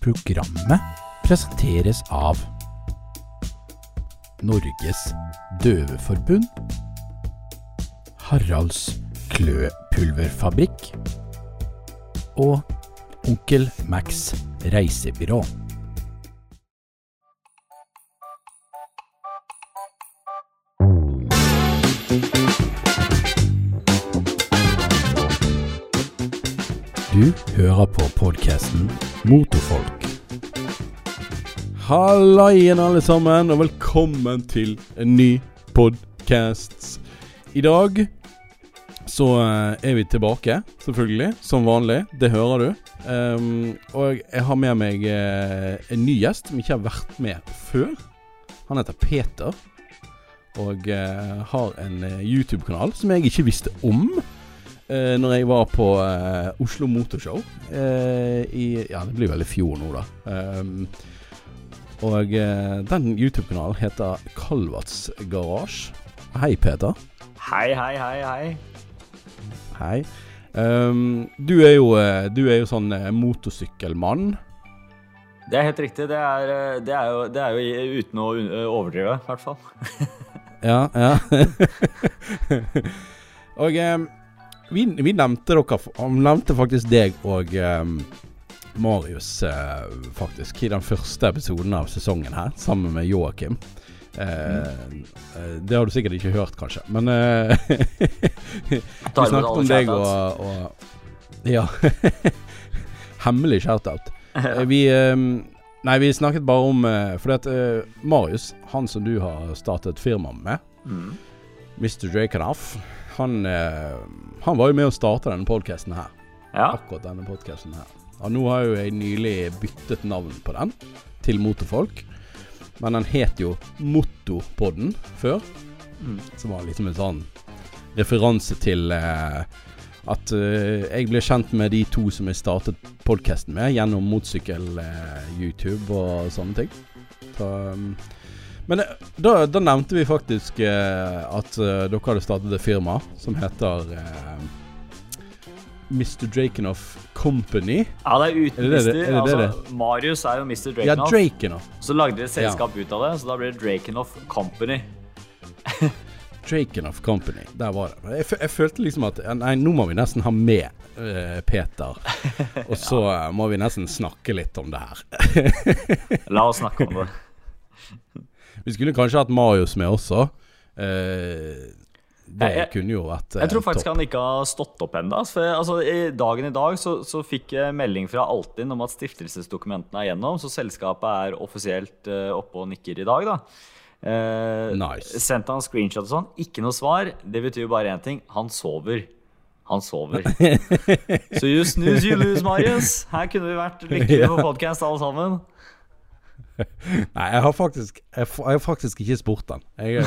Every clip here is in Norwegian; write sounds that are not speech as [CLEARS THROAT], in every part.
Programmet presenteres av Norges Døveforbund, Haralds Kløpulverfabrikk og Onkel Max reisebyrå. Hører på podkasten Motorfolk. Halla igjen, alle sammen, og velkommen til en ny podkast. I dag så eh, er vi tilbake, selvfølgelig, som vanlig. Det hører du. Um, og jeg har med meg eh, en ny gjest som ikke har vært med før. Han heter Peter. Og eh, har en YouTube-kanal som jeg ikke visste om. Uh, når jeg var på eh, Oslo Motorshow eh, i Ja, det blir vel i fjor nå, da. Um, og eh, den YouTube-kanalen heter Kalvats Garasje. Hei, Peter. Hei, hei, hei, hei. Hei. Um, du, er jo, eh, du er jo sånn eh, motorsykkelmann. Det er helt riktig. Det er, eh, det er, jo, det er jo uten å overdrive, i hvert fall. [LAUGHS] Ja, ja. [LAUGHS] og em, vi, vi nevnte dere Han nevnte faktisk deg og um, Marius uh, faktisk i den første episoden av sesongen her, sammen med Joakim. Eh, eh, det har du sikkert ikke hørt, kanskje, men [LAUGHS] uh, Vi snakket om deg og, og Ja. [LAUGHS] Hemmelig shoutout. [LAUGHS] Vi um, Nei, vi snakket bare om uh, Fordi at Marius, han som du har startet firma med, Mm. Mr. Drakenoff, han, eh, han var jo med å starte denne podkasten her. Ja. Akkurat denne podcasten her. Og nå har jo jeg nylig byttet navn på den til Motorfolk. Men den het jo Mottopodden før. Mm. Som var liksom en sånn referanse til eh, at eh, jeg ble kjent med de to som jeg startet podkasten med, gjennom motorsykkel-YouTube og sånne ting. Så, um, men eh, da, da nevnte vi faktisk eh, at eh, dere hadde startet et firma som heter eh, Mr. Drakenoff Company. ja, det er uten Er det det- er det det altså, Marius er jo Mr. Ja, Drakenoff. Drakenoff. så lagde de et selskap ut av det, så da blir det Drakenoff Company. [LAUGHS] Drakenoff Company. Der var det. Jeg, jeg følte liksom at eh, Nei, nå må vi nesten ha med uh, Peter. [LAUGHS] Og så ja. må vi nesten snakke litt om det her. La oss snakke om det. [LAUGHS] Vi skulle kanskje hatt Marius med også. Eh, det Jeg- kunne jo vært eh, Jeg tror faktisk topp. han ikke har stått opp ennå. For altså, dagen i dag så, så fikk jeg melding fra Altinn om at stiftelsesdokumentene er gjennom, så selskapet er offisielt uh, oppe og nikker i dag, da. Eh, Nice. Sendte han screenshot og sånn. Ikke noe svar. Det betyr jo bare én ting. Han sover. Han sover. [LAUGHS] Så you snooze, you lose, Marius. Her kunne vi vært lykkelige [LAUGHS] på podkast alle sammen. [LAUGHS] Nei, jeg har faktisk Jeg, jeg har faktisk ikke spurt den. Jeg, [LAUGHS]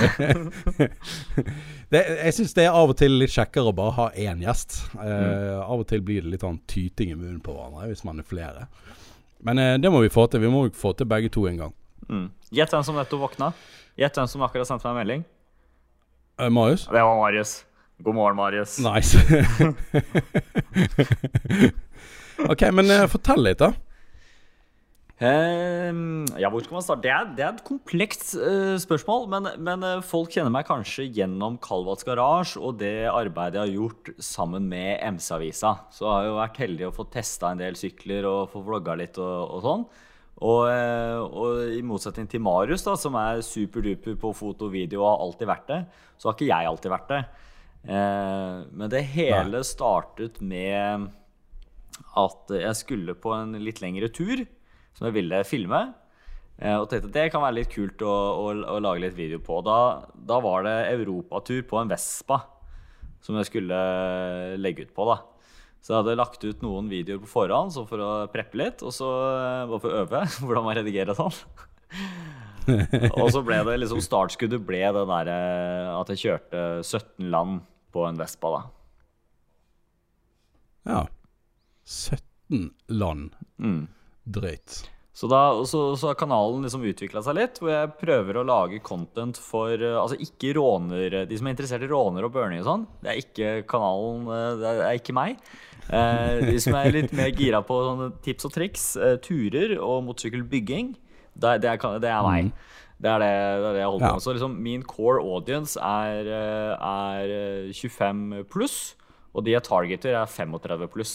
det, jeg syns det er av og til litt kjekkere å bare ha én gjest. Eh, Av og til blir det litt sånn tyting i munnen på hverandre hvis man er flere. Men eh, det må vi få til. Vi må få til begge to en gang. Mm. Gjett hvem som nettopp våkna. Gjett hvem som akkurat sendte meg en melding. Eh, Marius? Det var Marius. God morgen, Marius. Nice. [LAUGHS] ok, men eh, fortell litt, da. Ehm, ja, hvor skal man starte? Det er, det er et komplekst uh, spørsmål, men, men eh, folk kjenner meg kanskje gjennom Kalvats Garasje og det arbeidet jeg har gjort sammen med MC-avisa. Så jeg har jo vært heldig å få testa en del sykler og få vlogga litt og, og sånn. Og, eh, og i motsetning til Marius, da, som er superduper på foto og video og har alltid vært det, så har ikke jeg alltid vært det. Eh, men det hele startet med at jeg skulle på en litt lengre tur som jeg ville filme. eh, Og tenkte at det kan være litt kult å, å, å lage litt video på. Da, da var det europatur på en Vespa som jeg skulle legge ut på. da. Så jeg hadde lagt ut noen videoer på forhånd så for å preppe litt, og så eh, bare for å øve [LAUGHS] hvordan man redigerer sånn. [LAUGHS] og så ble det liksom startskuddet ble det der eh, at jeg kjørte 17 land på en Vespa, da. Ja. 17 land. Mm. Drøyt. Så, da, så, så har kanalen liksom utvikla seg litt, hvor jeg prøver å lage content for eh, Altså ikke råner De som er interessert i råner og burning og sånn, det er ikke kanalen eh, Det er ikke meg. Eh, de som er litt mer gira på tips og triks, turer og motorsykkelbygging, det, det, er, det er meg. Det er det, det, er det jeg holder på Ja. med. Så liksom min core audience er, er eh, 25 pluss, og de jeg targeter, er 35 pluss.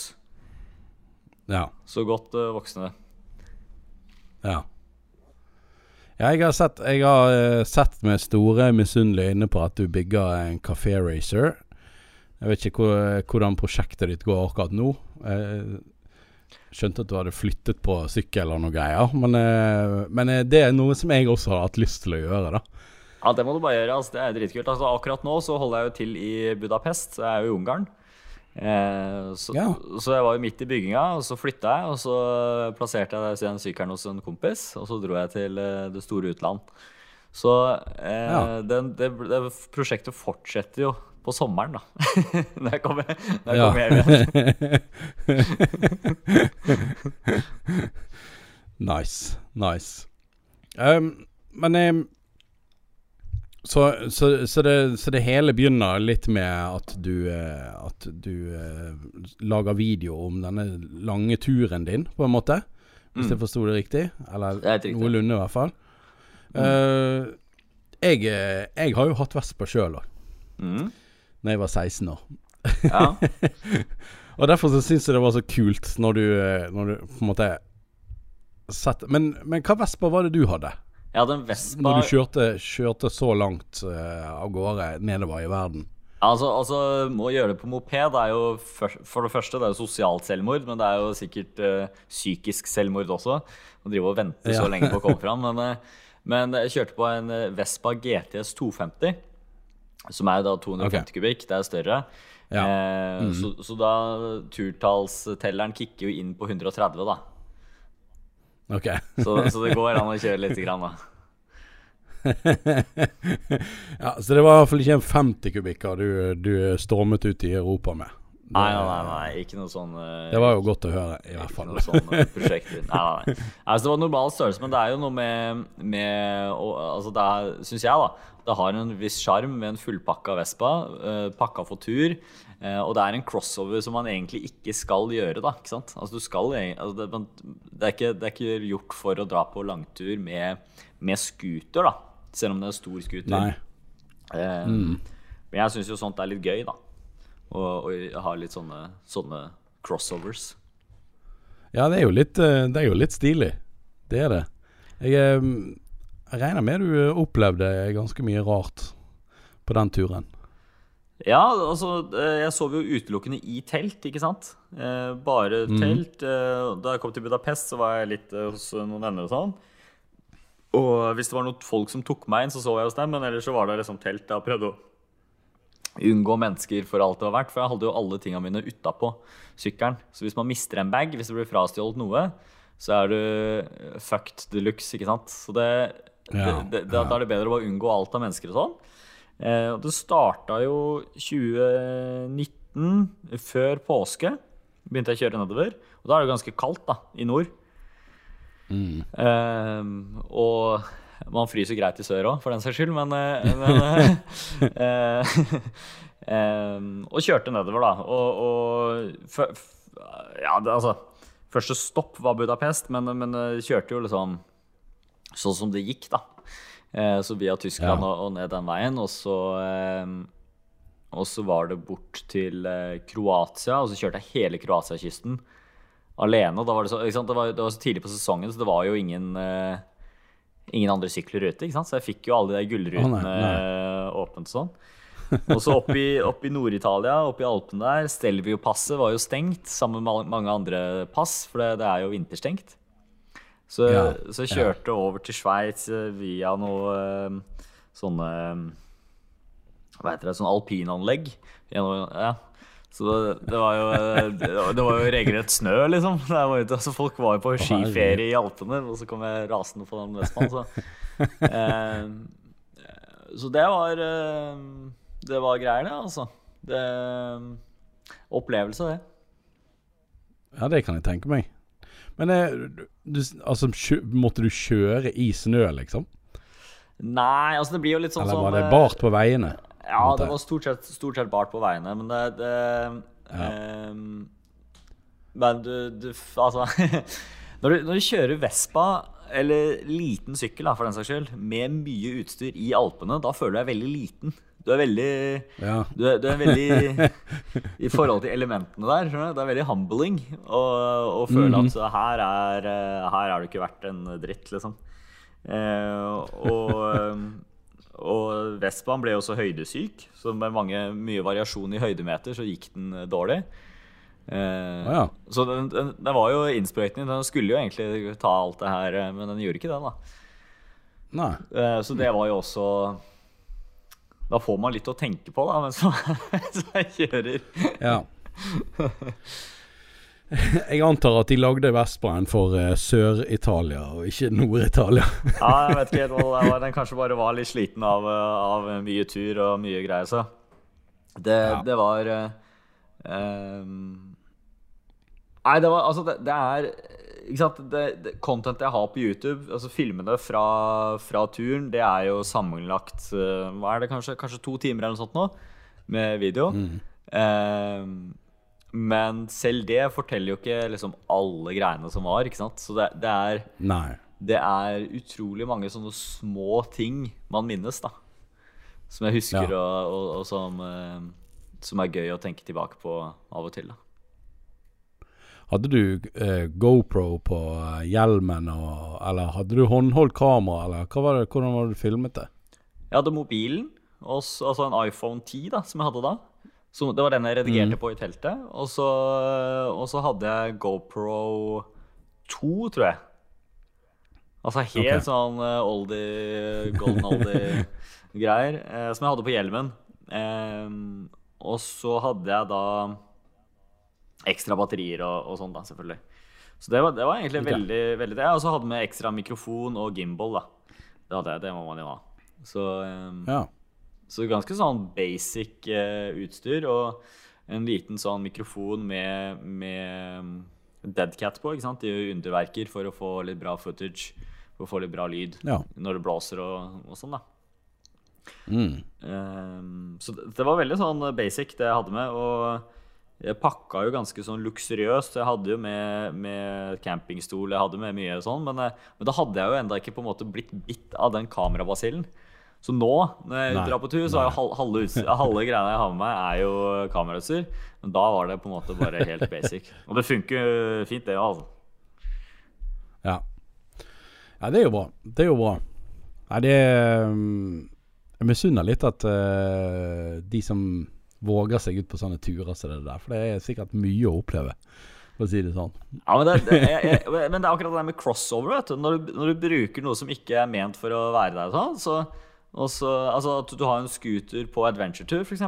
Ja. Så godt uh, voksne. Ja. Jeg har sett, jeg har uh, sett med store misunnelige øyne på at du bygger en Café Racer. Jeg vet ikke hvor, hvordan prosjektet ditt går akkurat nå. Jeg skjønte at du hadde flyttet på sykkel eller noe greier. Men, uh, men eh, det er noe som jeg også har hatt lyst til å gjøre, da. Ja, det må du bare gjøre. Altså, det er dritkult. Altså, akkurat nå så holder jeg jo til i Budapest. Jeg er jo i Ungarn. Eh, så, Ja. så jeg var jo midt i bygginga, og så flytta jeg. Og så plasserte jeg den sykkelen hos en kompis, og så dro jeg til eh, det store utland. Så eh, Ja. det, det, det prosjektet fortsetter jo på sommeren, da. [LAUGHS] når jeg kommer, når jeg Ja. kommer hjem igjen. [LAUGHS] Nice. Nice. Um, men um, så, så, så, det, så det hele begynner litt med at du eh, At du uh, lager video om denne lange turen din, på en måte? Hvis jeg forsto det riktig? Eller Mm. Er noenlunde, i hvert fall. Eh, jeg, eh, jeg har jo hatt Vespa sjøl òg, Mm. Når jeg var 16 år. Ja. [LAUGHS] Og derfor så syns jeg det var så kult når du, når du på en måte sett, men, men hva Vespa var det du hadde? Jeg hadde en Vespa Når du kjørte, kjørte så langt uh, av gårde nedover i verden? Altså, altså, Å gjøre det på moped er jo for, for det første det er jo sosialt selvmord, men det er jo sikkert uh, psykisk selvmord også. Å drive og vente så Ja. lenge på å komme [LAUGHS] fram. Men, uh, men jeg kjørte på en Vespa GTS 250, som er da 250 okay. kubikk. Det er større. Ja. Eh, så, så da turtallstelleren kicker jo inn på 130, da. Ok. [LAUGHS] Så, så det går an å kjøre lite grann, da. [LAUGHS] ja, så det var i hvert fall ikke en 50 kubikker du, du stormet ut i Europa med? Det, Nei, nei, nei, nei ikke noe sånn eh, Det var jo godt å høre, i hvert Ikke fall. noe sånn eh. [LAUGHS] Nei, nei, nei. Altså, det var normal størrelse, men det er jo noe med, med altså det Syns jeg, da. Det har en viss sjarm med en fullpakka Vespa, Uh, pakka for tur. Eh, og det er en crossover som man egentlig ikke skal gjøre, da. Ikke sant? Altså, du skal, altså, det, det, er ikke, det er ikke gjort for å dra på langtur med, med scooter, da. Selv om det er stor scooter. Eh, Men jeg syns jo sånt er litt gøy, da. Og ha litt sånne, sånne crossovers. Ja, det er jo litt, eh, det er jo litt stilig. Det er det. Jeg, eh, jeg regner med du opplevde ganske mye rart på den turen. Ja, altså eh, jeg sov jo utelukkende i telt, ikke sant? Eh, bare telt. Mm. da jeg kom til Budapest, så var jeg litt hos noen venner og sånn. Og hvis det var noen folk som tok meg inn, så sov jeg hos dem, men ellers så var det liksom telt. Jeg prøvde å unngå mennesker for alt det var verdt, for jeg hadde jo alle tingene mine utapå sykkelen. Så hvis man mister en bag, hvis det blir frastjålet noe, så er du fucked de luxe, ikke sant? Så det, Ja, det, det, da er det bedre å bare unngå alt av mennesker og sånn. Eh, og det starta jo 2019, før påske. Begynte jeg å kjøre nedover. Og da er det jo ganske kaldt, da, i nord. Eh, og man fryser greit i sør òg, for den saks skyld, men, eh, men [LAUGHS] eh, [LAUGHS] eh, Og kjørte nedover, da. Og, og f f Ja, det, altså Første stopp var Budapest, men, men eh, kjørte jo liksom sånn som det gikk, da. Eh, så via Tyskland Ja. og, ned den veien. Og så, eh, og så var det bort til eh, Kroatia, og så kjørte jeg hele Kroatia-kysten alene. Da var det, så? Det, var, det var så tidlig på sesongen, så det var jo ingen Ingen andre sykler ute, så jeg fikk jo alle de gullrutene eh, åpent sånn. Og så oppe i, i Nord-Italia, oppe i Alpene der, Stelvio-passet var jo stengt sammen med mange andre pass, for det, det er jo vinterstengt. Så, Ja, så jeg kjørte over til Sveits eh, via noe eh, sånne eh, Hva heter det? Sånn alpinanlegg. Ja. Så det, det var jo Det var, jo regelrett snø, liksom. [LAUGHS] Det var, altså, folk var jo på skiferie i Alpene, og så kom jeg rasende på den Vestbanen. Så, eh, så det var Det var greier, det, altså. Det, opplevelse, det. Ja, det kan jeg tenke meg. Men eh, du, altså, måtte du kjøre i snø, liksom? Nei, altså det blir jo litt sånn Eller var det eh, bart på veiene? Ja, det var stort sett, stort sett bart på veiene, men det, det Ja. um, Men du, du Altså [LAUGHS] når, du, når du kjører Vespa, eller liten sykkel da, for den saks skyld, med mye utstyr i Alpene, da føler du deg veldig liten. Du er veldig Ja. du er, du er veldig [LAUGHS] I forhold til elementene der. skjønner du? Det er veldig humbling å å føle Mhm. at her er, eh, her er du ikke verdt en dritt, liksom. Eh, og, eh, og Vespaen ble også høydesyk, så med mange, mye variasjon i høydemeter så gikk den dårlig. Eh, Å ja. Så den, den, den var jo innsprøytning. Den skulle jo egentlig ta alt det her, eh, men den gjorde ikke det, da. Eh, Så det var jo også Da får man litt å tenke på, da, mens man, mens man kjører. Ja. Jeg antar at de lagde Vespaen for eh, Sør-Italia og ikke Nord-Italia. Ja, jeg vet ikke helt hva det var. Den kanskje bare var litt sliten av, eh, av mye tur og mye greier, så. Det, Ja. det var ehm, Nei, det var Altså, det, det er Ikke sant. Det, det, content jeg har på YouTube, altså filmene fra, fra turen, det er jo sammenlagt uh, Hva er det, kanskje, kanskje to timer eller noe sånt nå, med video. Ehm, men selv det forteller jo ikke liksom alle greiene som var, ikke sant. Så det, det er Nei. det er utrolig mange sånne små ting man minnes, da. Som jeg husker, Ja. og, og, og som, uh, som er gøy å tenke tilbake på av og til. da. Hadde du eh, GoPro på eh, hjelmen, og, eller hadde du håndholdt kamera, eller var det, hvordan var det du filmet det? Jeg hadde mobilen, også, altså en iPhone 10 da, som jeg hadde da. Så det var den jeg redigerte på i teltet. Og så, og så hadde jeg GoPro 2, tror jeg. Altså helt okay. sånn eh, oldie, golden oldie-greier. [LAUGHS] eh, som jeg hadde på hjelmen. Eh, og så hadde jeg da ekstra batterier og, og sånn, da, selvfølgelig. Så det var, det var egentlig veldig, veldig det. Og så hadde vi med ekstra mikrofon og gimbal, da. Det hadde jeg, det må man jo ha. Så, um, Ja. så ganske sånn basic uh, utstyr og en liten sånn mikrofon med, med deadcat på, ikke sant? De underverker for å få litt bra footage, for å få litt bra lyd Ja. når det blåser og, og sånn, da. Mm. Um, så det, det var veldig sånn basic det jeg hadde med, og jeg pakka jo ganske sånn luksuriøst. Jeg hadde jo med, med campingstol, jeg hadde med mye sånn, men, eh, men da hadde jeg jo enda ikke på en måte blitt bitt av den kamerabasillen. Så nå, når jeg Nei, drar på tur, så er jo halve, halve greiene jeg har med meg, er jo kamerautstyr. Men da var det på en måte bare helt basic. Og det funker fint, det òg, altså. Ja. ja, det er jo bra. Det er jo bra. Nei, det um, Jeg misunner litt at uh, de som våger seg ut på sånne turer som det der, for det er sikkert mye å oppleve, for å si det sånn. Ja, men det, det, jeg, jeg, men det er akkurat det med crossover. vet du Når, du når du bruker noe som ikke er ment for å være der, sånn, så, også, altså at du har en scooter på adventure-tur, f.eks.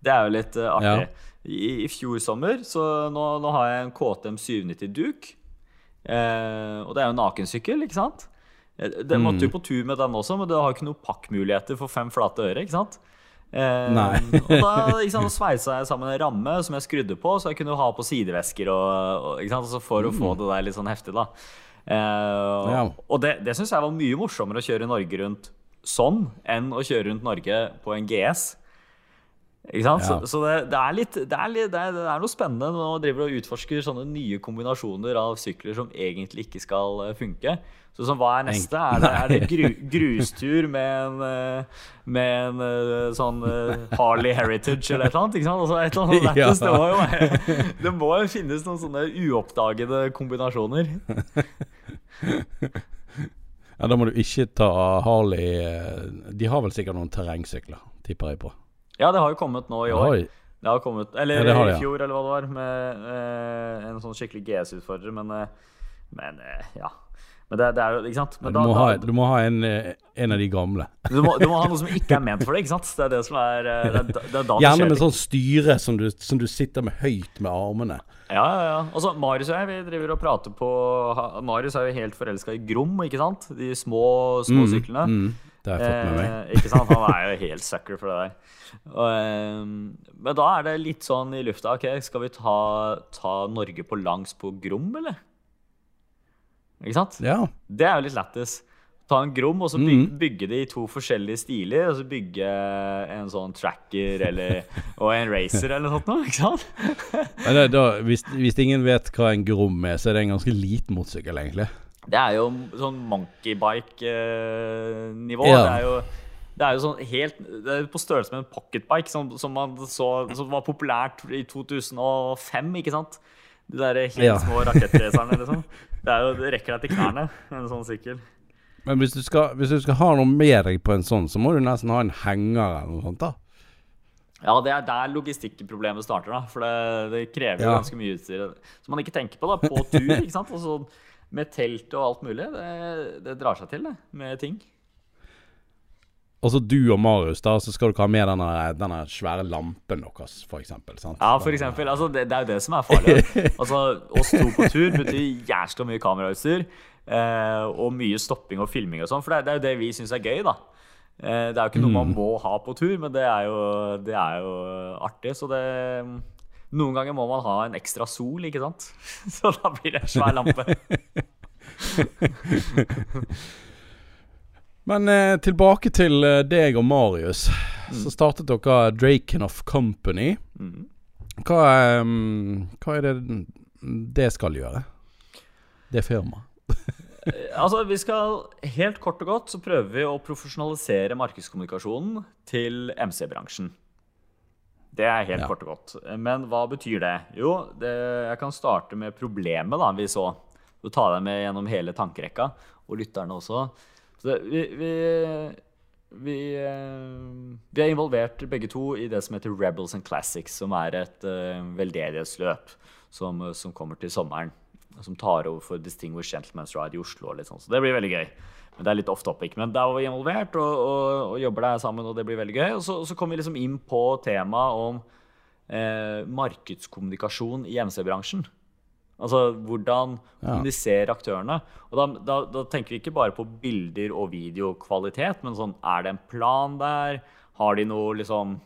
Det er jo litt uh, artig. I, I fjor sommer så nå, nå har jeg en KTM 790 Duke. Eh, og det er jo en nakensykkel, ikke sant? Den Det måtte jo på tur med den også, men det har ikke noen pakkmuligheter for fem flate øre. ikke sant? Eh, Nei. [LAUGHS] og da sant, sveisa jeg sammen en ramme som jeg skrudde på, så jeg kunne ha på sidevesker og, og, sant? Altså for å få det der litt sånn heftig, da. Eh, Ja. Og det, det syns jeg var mye morsommere å kjøre Norge rundt sånn enn å kjøre rundt Norge på en GS. Ikke sant? Ja. Så, så det, det er litt det er, litt, det, er, det er noe spennende når man driver og utforsker sånne nye kombinasjoner av sykler som egentlig ikke skal eh, funke. Så som hva er neste? Er det, er det gru, grustur med en, eh, med en eh, sånn Harley Heritage eller et eller annet? Ikke sant? Altså, et eller annet [LAUGHS] det, må jo, [LAUGHS] det må jo finnes noen sånne uoppdagede kombinasjoner. Ja, Da må du ikke ta Harley De har vel sikkert noen terrengsykler, tipper jeg på. Ja, det har jo kommet nå i år. Oi. Det har kommet, eller Ja, har det, i fjor, eller hva det var, med eh, en sånn skikkelig GS-utfordrer, men, eh, men eh, ja. Men det, det er jo, ikke sant? Men Du da, må ha, du må ha en, eh, en av de gamle. du, må, du må ha noe som ikke er [LAUGHS] ment for det, ikke sant? Det er det som er eh, Det er, da- det er da Gjerne med sånn styre som du, som du sitter med høyt med armene. Ja, ja, ja. Altså, Marius og jeg vi driver og prater på Marius er jo helt forelska i Grom, ikke sant? De små, små syklene. Mm, det har jeg fått med meg. Eh, ikke sant? Han er jo helt sucker for det der. Og, eh, men da er det litt sånn i lufta OK, skal vi ta, ta Norge på langs på Grom, eller? Ikke sant? Ja. Det er jo litt lættis. Ta en Grom og så bygge, Mhm. bygge det i to forskjellige stiler. Og så bygge en sånn tracker eller, og en racer eller noe sånt. Ikke sant? Men da, hvis, hvis ingen vet hva en Grom er, så er det en ganske liten motorsykkel, egentlig. Det er jo sånn monkeybike-nivå. Ja. Det er jo det er jo sånn helt Det er på størrelse med en pocketbike, som, som, man så, som var populært i 2005, ikke sant? De der helt Ja. små rakettracerne, liksom. Det, er jo, det rekker deg til knærne, en sånn sykkel. Men hvis du, skal, hvis du skal ha noe med deg på en sånn, så må du nesten ha en henger eller noe sånt, da. Ja, det er der logistikkproblemet starter, da. For det, det krever jo Ja. ganske mye utstyr som man ikke tenker på da, på tur. ikke sant? Altså, med telt og alt mulig. Det, det drar seg til, det, med ting. Og så du og Marius, da, så skal dere ha med denne, denne svære lampen deres. Sant? Ja, eksempel. Altså, det, det er jo det som er farlig. [LAUGHS] Altså, oss to på tur betyr jævla mye kamerautstyr. Eh, og mye stopping og filming og sånn. For det, det er jo det vi syns er gøy, da. Eh, det er jo ikke noe man må ha på tur, men det er jo, det er jo artig. Så det Noen ganger må man ha en ekstra sol, ikke sant? [LAUGHS] Så da blir det en svær lampe. [LAUGHS] Men eh, tilbake til eh, deg og Marius. Så startet dere Drakenoff Company. Mm. Hva, eh, hva er det det skal gjøre? Det firmaet. [LAUGHS] Altså, vi skal Helt kort og godt så prøver vi å profesjonalisere markedskommunikasjonen til MC-bransjen. Det er helt Ja. kort og godt. Men hva betyr det? Jo, det, jeg kan starte med problemet da, vi så. Du tar deg med gjennom hele tankerekka, og lytterne også. Så vi, vi, vi, eh, vi er involvert begge to i det som heter Rebels and Classics, som er et uh, veldedighetsløp som, som kommer til sommeren. Som tar over for Distinguished Gentlemen's Ride i Oslo. Sånn. Så det blir veldig gøy. Men Det er litt off topic. Men der var vi involvert og, og, og jobber der sammen, og det blir veldig gøy. Og så, så kom vi liksom inn på temaet om eh, markedskommunikasjon i MC-bransjen. Altså hvordan kommuniserer aktørene. Og da, da, da tenker vi ikke bare på bilder og videokvalitet, men sånn Er det en plan der? Har de noe liksom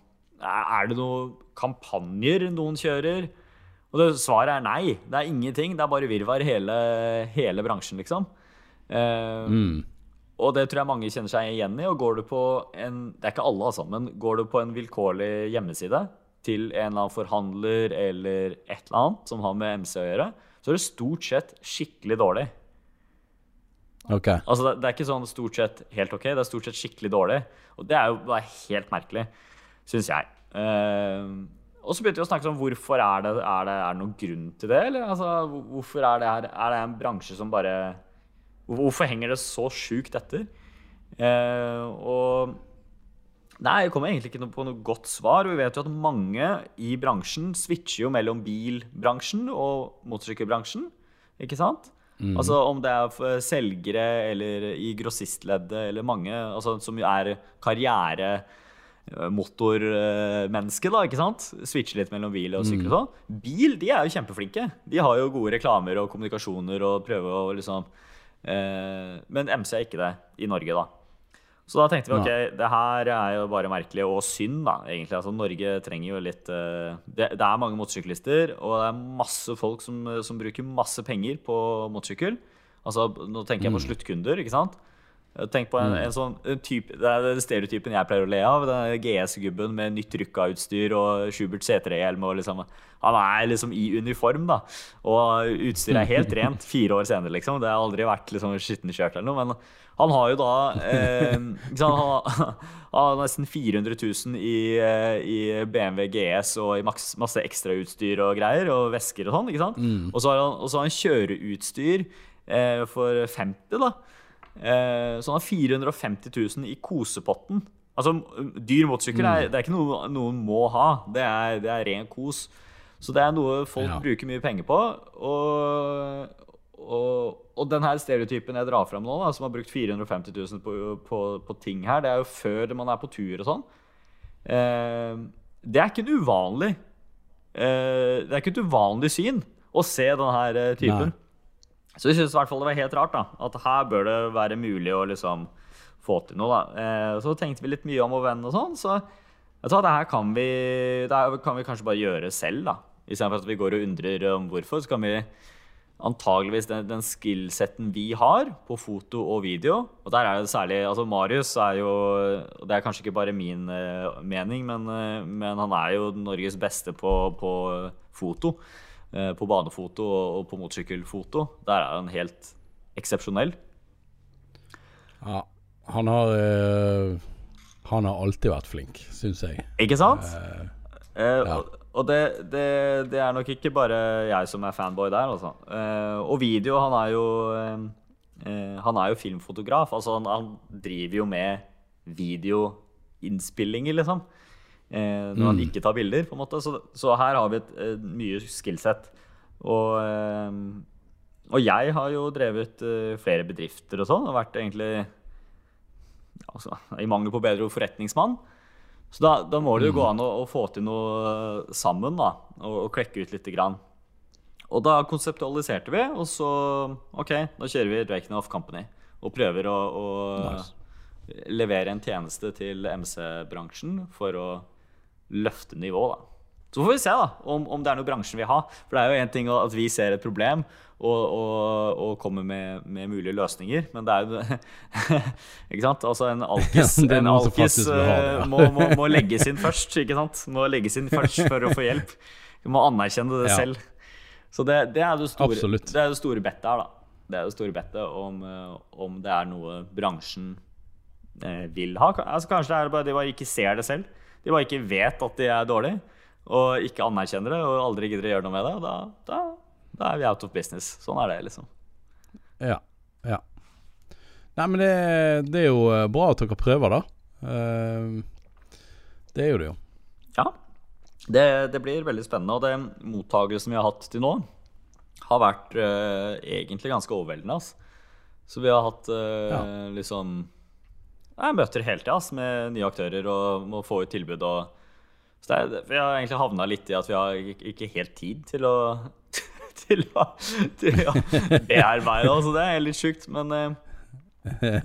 er det noen kampanjer noen kjører? Og det, svaret er nei. Det er ingenting. Det er bare virvar hele, hele bransjen, liksom. Uh, Mm. og det tror jeg mange kjenner seg igjen i. Og går du på en Det er ikke alle, altså, men går du på en vilkårlig hjemmeside til en eller annen forhandler eller et eller annet som har med MC å gjøre, så er det stort sett skikkelig dårlig. Ok. Altså, det, det er ikke sånn stort sett helt ok, det er stort sett skikkelig dårlig. Og det er jo bare helt merkelig, syns jeg. Eh, og så begynte vi å snakke om hvorfor er det, er det, er det noen grunn til det? Eller altså, hvorfor er det, her, er det en bransje som bare Hvorfor henger det så sjukt etter? Eh, og Nei, jeg kommer egentlig ikke på noe godt svar. Vi vet jo at mange i bransjen switcher jo mellom bilbransjen og motorsykkelbransjen. Ikke sant? Altså om det er for selgere eller i grossistleddet eller mange altså, som er karriere motormenneske, da, ikke sant? Switcher litt mellom bil og sykkel og sånn. Bil, de er jo kjempeflinke. De har jo gode reklamer og kommunikasjoner og prøver å liksom eh, Men MC er ikke det i Norge, da. Så da tenkte vi ok, det her er jo bare merkelig og synd, da, egentlig. Altså, Norge trenger jo litt eh, det, det er mange motorsyklister, og det er masse folk som, som bruker masse penger på motorsykkel. Altså, nå tenker jeg på sluttkunder, ikke sant? Tenk på en, en sånn en type, Det er den stereotypen jeg pleier å le av. Den GS-gubben med nytt rykka-utstyr og Schubert C3-hjelm. liksom, Han er liksom i uniform, da. Og utstyret er helt rent [LAUGHS] fire år senere, liksom. Det har aldri vært liksom skittenkjørt eller noe. Men han har jo da eh, Han har, [LAUGHS] han har nesten 400 000 i, eh, i BMW GS og i maks, masse ekstrautstyr og greier, og vesker og sånn. ikke sant? Og så har han, han kjøreutstyr eh, for 50 da. Eh, så han har 450 000 i kosepotten. Altså, dyr motorsykkel er, det er ikke noe noen må ha. Det er, det er ren kos. Så det er noe folk Ja. bruker mye penger på. Og, og, og den her stereotypen jeg drar fram nå, da, som har brukt 450 000 på, på, på ting her, det er jo før man er på tur og sånn. Eh, det er ikke en uvanlig eh, Det er ikke et uvanlig syn å se den her typen. Nei. Så vi syntes i hvert fall det var helt rart da, at her bør det være mulig å liksom få til noe. da. Eh, så tenkte vi litt mye om vår venn og sånn, så jeg tror at det her kan vi, her kan vi kanskje bare gjøre selv. da. Istedenfor at vi går og undrer om hvorfor, så kan vi antageligvis den, den skillsetten vi har på foto og video. Og der er det særlig altså Marius er jo og Det er kanskje ikke bare min uh, mening, men, uh, men, han er jo Norges beste på, på foto. Uh, på banefoto og, på motorsykkelfoto. Der er han helt eksepsjonell. Ja, han har Han har alltid vært flink, syns jeg. Ikke sant? ja. Og det, det, det, er nok ikke bare jeg som er fanboy der, altså. Uh, og video Han er jo uh, Han er jo filmfotograf. Altså, han, han driver jo med videoinnspillinger, liksom. Uh, når mm. han ikke tar bilder, på en måte. Så, så her har vi et mye skillset. Og, og jeg har jo drevet flere bedrifter og sånn, og vært egentlig altså, I mangel på bedre ord forretningsmann. Så da, da, må det jo gå mm. an å, å, få til noe eh, sammen, da. Og, og klekke ut lite grann. Og da konseptualiserte vi, og så OK, da kjører vi Draken Off Company. Og prøver å, å nice. levere en tjeneste til MC-bransjen for å løfte nivået, da. Så får vi se da, om, om, det er noe bransjen vil ha. For det er jo én ting at vi ser et problem og, og, og kommer med, med, mulige løsninger, men det er jo [LAUGHS] Ikke sant? Altså en alkis, [LAUGHS] ja, en alkis ha, ja. Eh, må, må, må, legges inn først, ikke sant? Må legges inn først for å få hjelp. Du må anerkjenne det ja. selv. Så det, det, er det store, det er det store bettet her, da. Det er det store bettet om, eh, om det er noe bransjen eh, vil ha. Altså, kanskje det er bare de bare ikke ser det selv. De bare ikke vet at de er dårlige og ikke anerkjenner det og aldri gidder å gjøre noe med det, da, da, da, er vi out of business. Sånn er det, liksom. Ja. Ja. Nei, men det, det er jo eh, bra at dere prøver, da. Uh, det er jo det, jo. Ja. Det, det, blir veldig spennende. Og det mottagelsen vi har hatt til nå, har vært uh, egentlig ganske overveldende. Altså. Så vi har hatt uh, ja. liksom Jeg møter hele tida med nye aktører og må få ut tilbud. og så er, vi har egentlig havna litt i at vi har ikke helt tid til å [LAUGHS] til å, til å bearbeide. oss. det er litt sjukt. Men, eh,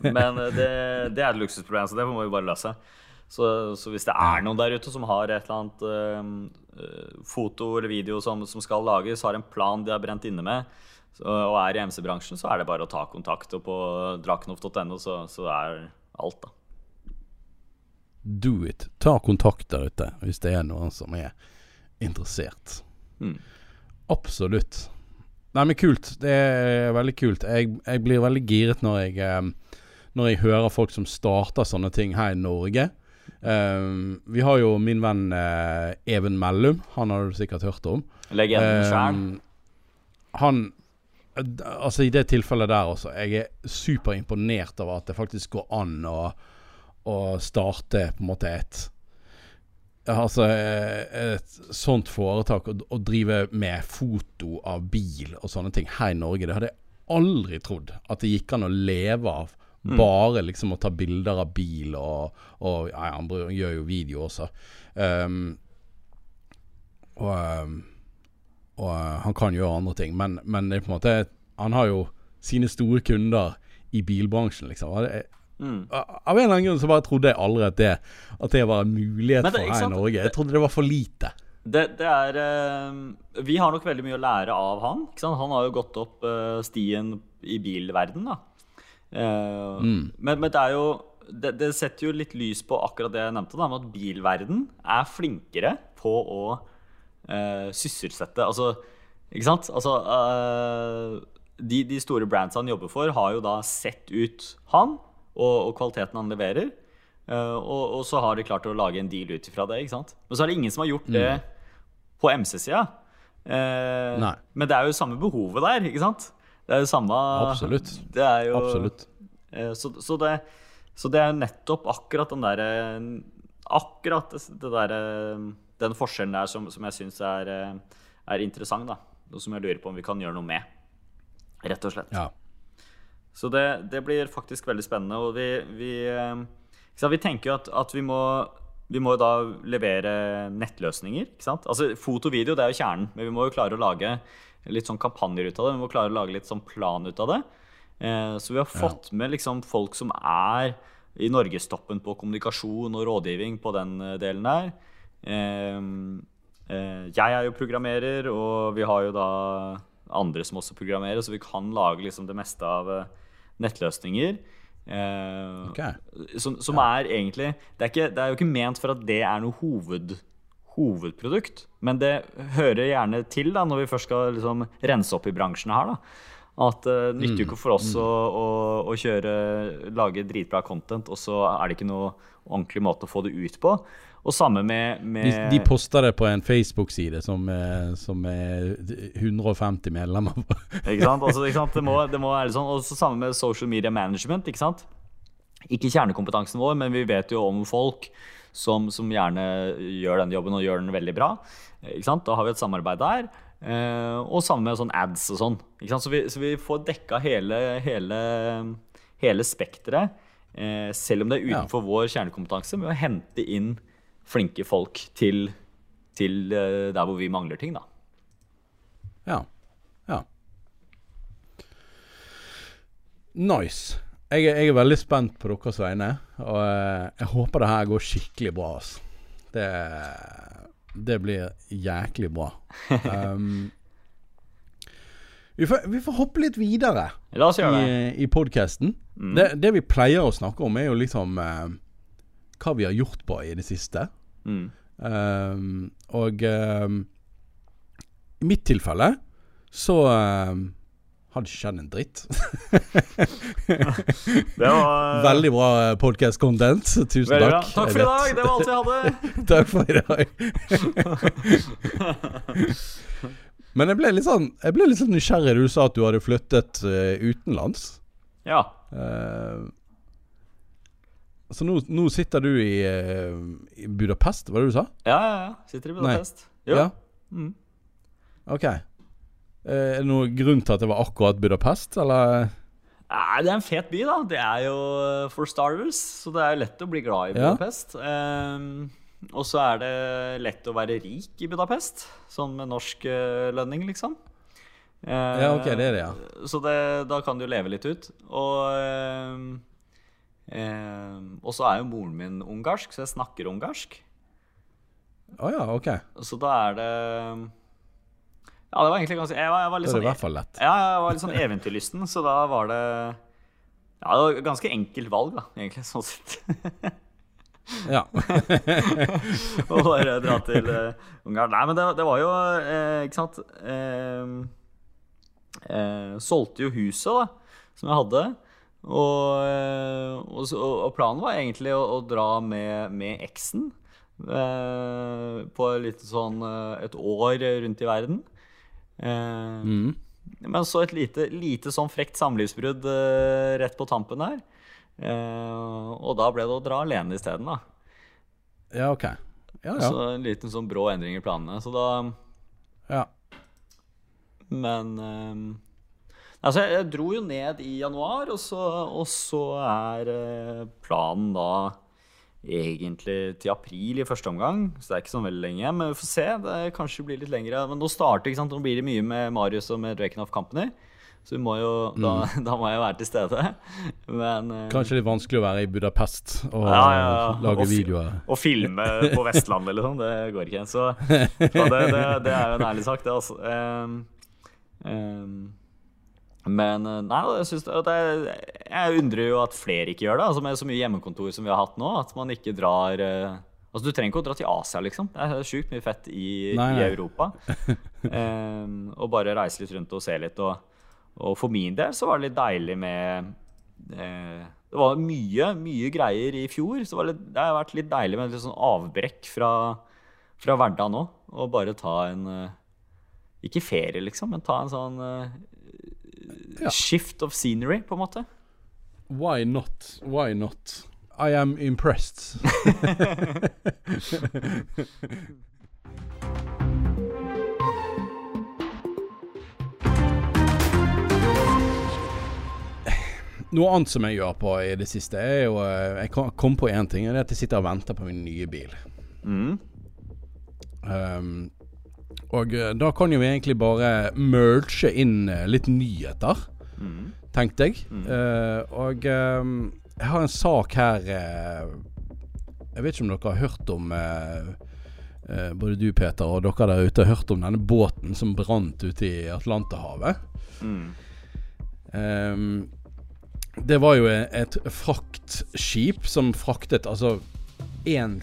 men det, det, er et luksusproblem, så det må vi bare løse. Så, så, hvis det er noen der ute som har et eller annet uh, foto eller video som, som, skal lages, har en plan de har brent inne med, så, og er i MC-bransjen, så er det bare å ta kontakt. Og på drakenhoff.no så, så er alt, da do it. Ta kontakt der ute hvis det er noen som er interessert. Mm. Absolutt. Nei, men kult. Det er veldig kult. Jeg, jeg blir veldig giret når jeg, eh, når jeg hører folk som starter sånne ting her i Norge. Um, vi har jo min venn uh, Even Mellum. Han har du sikkert hørt om. Legenden um, sjøl. Han Altså, i det tilfellet der også. Jeg er superimponert over at det faktisk går an å å starte på en måte et Altså et sånt foretak å, drive med foto av bil og sånne ting her i Norge, det hadde jeg aldri trodd at det gikk an å leve av. Mm. Bare liksom å ta bilder av bil, og, og ja, andre gjør jo video også. Um, og, um, og uh, han kan gjøre andre ting, men, men det er på en måte Han har jo sine store kunder i bilbransjen, liksom. Det, Mm. Av en eller annen grunn så bare trodde jeg aldri at det, at det var en mulighet det, for her i Norge. Jeg trodde det var for lite. Det, det er uh, Vi har nok veldig mye å lære av han. Han har jo gått opp uh, stien i bilverden, da. Uh, mm. men, men, det er jo det, det, setter jo litt lys på akkurat det jeg nevnte, da, med at bilverden er flinkere på å sysselsette Altså, ikke sant? Altså de, de store brands han jobber for, har jo da sett ut han og, og kvaliteten han leverer. Uh, og, og, så har de klart å lage en deal ut ifra det. ikke sant? Men så er det ingen som har gjort det mm. på MC-sida. Uh, men det er jo samme behovet der, ikke sant? Det er jo samme Absolutt. Det er jo, Absolutt. Uh, så, så, det, så, det, er nettopp akkurat den derre Akkurat det, det der, den forskjellen der som, som jeg syns er, er, interessant, da. Og som jeg lurer på om vi kan gjøre noe med. Rett og slett. Ja. Så det, det, blir faktisk veldig spennende. Og vi, vi, sant, vi tenker jo at, at, vi må vi må da levere nettløsninger. ikke sant? Altså Foto og video det er jo kjernen, men vi må jo klare å lage litt sånn kampanjer ut av det. Vi må klare å lage litt sånn plan ut av det. Eh, så vi har fått med liksom folk som er i norgestoppen på kommunikasjon og rådgivning på den eh, delen der. Eh, eh, jeg er jo programmerer, og vi har jo da andre som også programmerer, så vi kan lage liksom det meste av eh, nettløsninger. Eh, Ok. Som, som er egentlig det er, ikke, det er jo ikke ment for at det er noe hoved, hovedprodukt, men det hører gjerne til da når vi først skal liksom rense opp i bransjen her. da At det nytter jo ikke for oss å, å, å kjøre, lage dritbra content, og så er det ikke noe ordentlig måte å få det ut på. Og samme med, med De, de poster det på en Facebook-side som, er- som er 150 medlemmer på. [LAUGHS] Ikke sant? Altså, ikke sant? Det, må, det må være sånn. Og så samme med social media management. Ikke sant? Ikke kjernekompetansen vår, men vi vet jo om folk som, som gjerne gjør den jobben og gjør den veldig bra. Ikke sant? Da har vi et samarbeid der. Eh, og samme med sånn ads og sånn. Ikke sant? Så, vi, så vi får dekka hele, hele, hele spekteret, eh, selv om det er Ja. utenfor vår kjernekompetanse, med å hente inn flinke folk til, til eh, der hvor vi mangler ting. da. Ja. Ja. Nice. Jeg, er- jeg er veldig spent på deres vegne, og eh, jeg håper det her går skikkelig bra. Altså. Det, det blir jæklig bra. [LAUGHS] Um, vi, får, vi får hoppe litt videre La oss i, gjøre det. i podkasten. Det, det vi pleier å snakke om, er jo liksom uh, hva vi har gjort på i det siste. Mm. Um, og um, i mitt tilfelle så um, har det ikke skjedd en dritt. [LAUGHS] Det var Veldig bra podcast content. Tusen takk. Takk for i dag. Det var alt vi hadde. [LAUGHS] Takk for i dag. [LAUGHS] Men jeg ble litt sånn Jeg ble litt sånn nysgjerrig du sa at du hadde flyttet uh, utenlands. Ja. Eh, så nå, nå sitter du i, eh, i Budapest, var det du sa? Ja, ja, ja. Sitter i Budapest. Jo. Ja. Mm. Ok. Eh, er det noen grunn til at det var akkurat Budapest, eller? Nei, det er en fet by, da. Det er jo uh, for starters, så det er jo lett å bli glad i Ja. Budapest. Ehm, og så er det lett å være rik i Budapest, sånn med norsk eh, lønning, liksom. Uh, Ja, ok, det er det, ja. Så det, da kan du leve litt ut. Og ehm, ehm, Og så er jo moren min ungarsk, så jeg snakker ungarsk. Å ja, ok. Så da er det Ja, det var egentlig ganske Jeg var, jeg var litt er sånn. Ja, jeg var litt sånn eventyrlysten, så da var det Ja, det var ganske enkelt valg, da, egentlig, sånn sett. Ja. [LAUGHS] Å bare dra til uh, Ungarn. Nei, men det, det var jo eh, Ikke sant eh, eh, Solgte jo huset, da, som jeg hadde. Og, eh, og, og planen var egentlig å, å dra med, med eksen eh, på et lite sånn eh, et år rundt i verden. Eh, Mm. Men så et lite, lite sånn frekt samlivsbrudd eh, rett på tampen der. Eh, og da ble det å dra alene isteden, da. ja, ok. Ja, ja. Så en liten sånn brå endring i planene. Så da ja. Men Altså, jeg, dro jo ned i januar, og så, og så er eh, planen da egentlig til april i første omgang. Så det er ikke sånn veldig lenge. Men vi får se. Det kanskje blir litt lengre. Men nå starter, ikke sant? Nå blir det mye med Marius og med Drakenhoff Company. Så vi må jo, da, [LAUGHS] da må jeg være til stede. Men eh, Kanskje litt vanskelig å være i Budapest og Ja, ja, ja. lage Og videoer. Og filme på Vestlandet, eller sånn. det går ikke. Så, så det, det, det er jo en ærlig sak, det, altså. Um, ehm, men eh, nei, jeg, synes det, jeg undrer jo at flere ikke gjør det. Altså Med så mye hjemmekontor som vi har hatt nå, at man ikke drar eh, Altså Du trenger ikke å dra til Asia, liksom. Det er sjukt mye fett i, Nei, i. Europa. um, [LAUGHS] og bare reise litt rundt og se litt. Og, og for min del så var det litt deilig med uh, Det var mye, mye greier i fjor. Så det, litt, det har vært litt deilig med litt sånn avbrekk fra, fra hverdagen nå. Og bare ta en uh, Ikke ferie, liksom, men ta en sånn eh, Ja. shift of scenery, på en måte. Why not? Why not? I am impressed. [LAUGHS] Noe annet som jeg gjør på i det siste, er jo eh, Jeg kom- kom på én ting, og det er at jeg sitter og venter på min nye bil. Mm. Um, og eh, da kan jo vi egentlig bare merge inn eh, litt nyheter, Mm. tenkte jeg. Eh, og um, jeg har en sak her uh, Jeg vet ikke om dere har hørt om uh, både du, Peter, og dere der ute har hørt om denne båten som brant ute i Atlanterhavet. Mm. Um, det var jo et fraktskip som fraktet altså én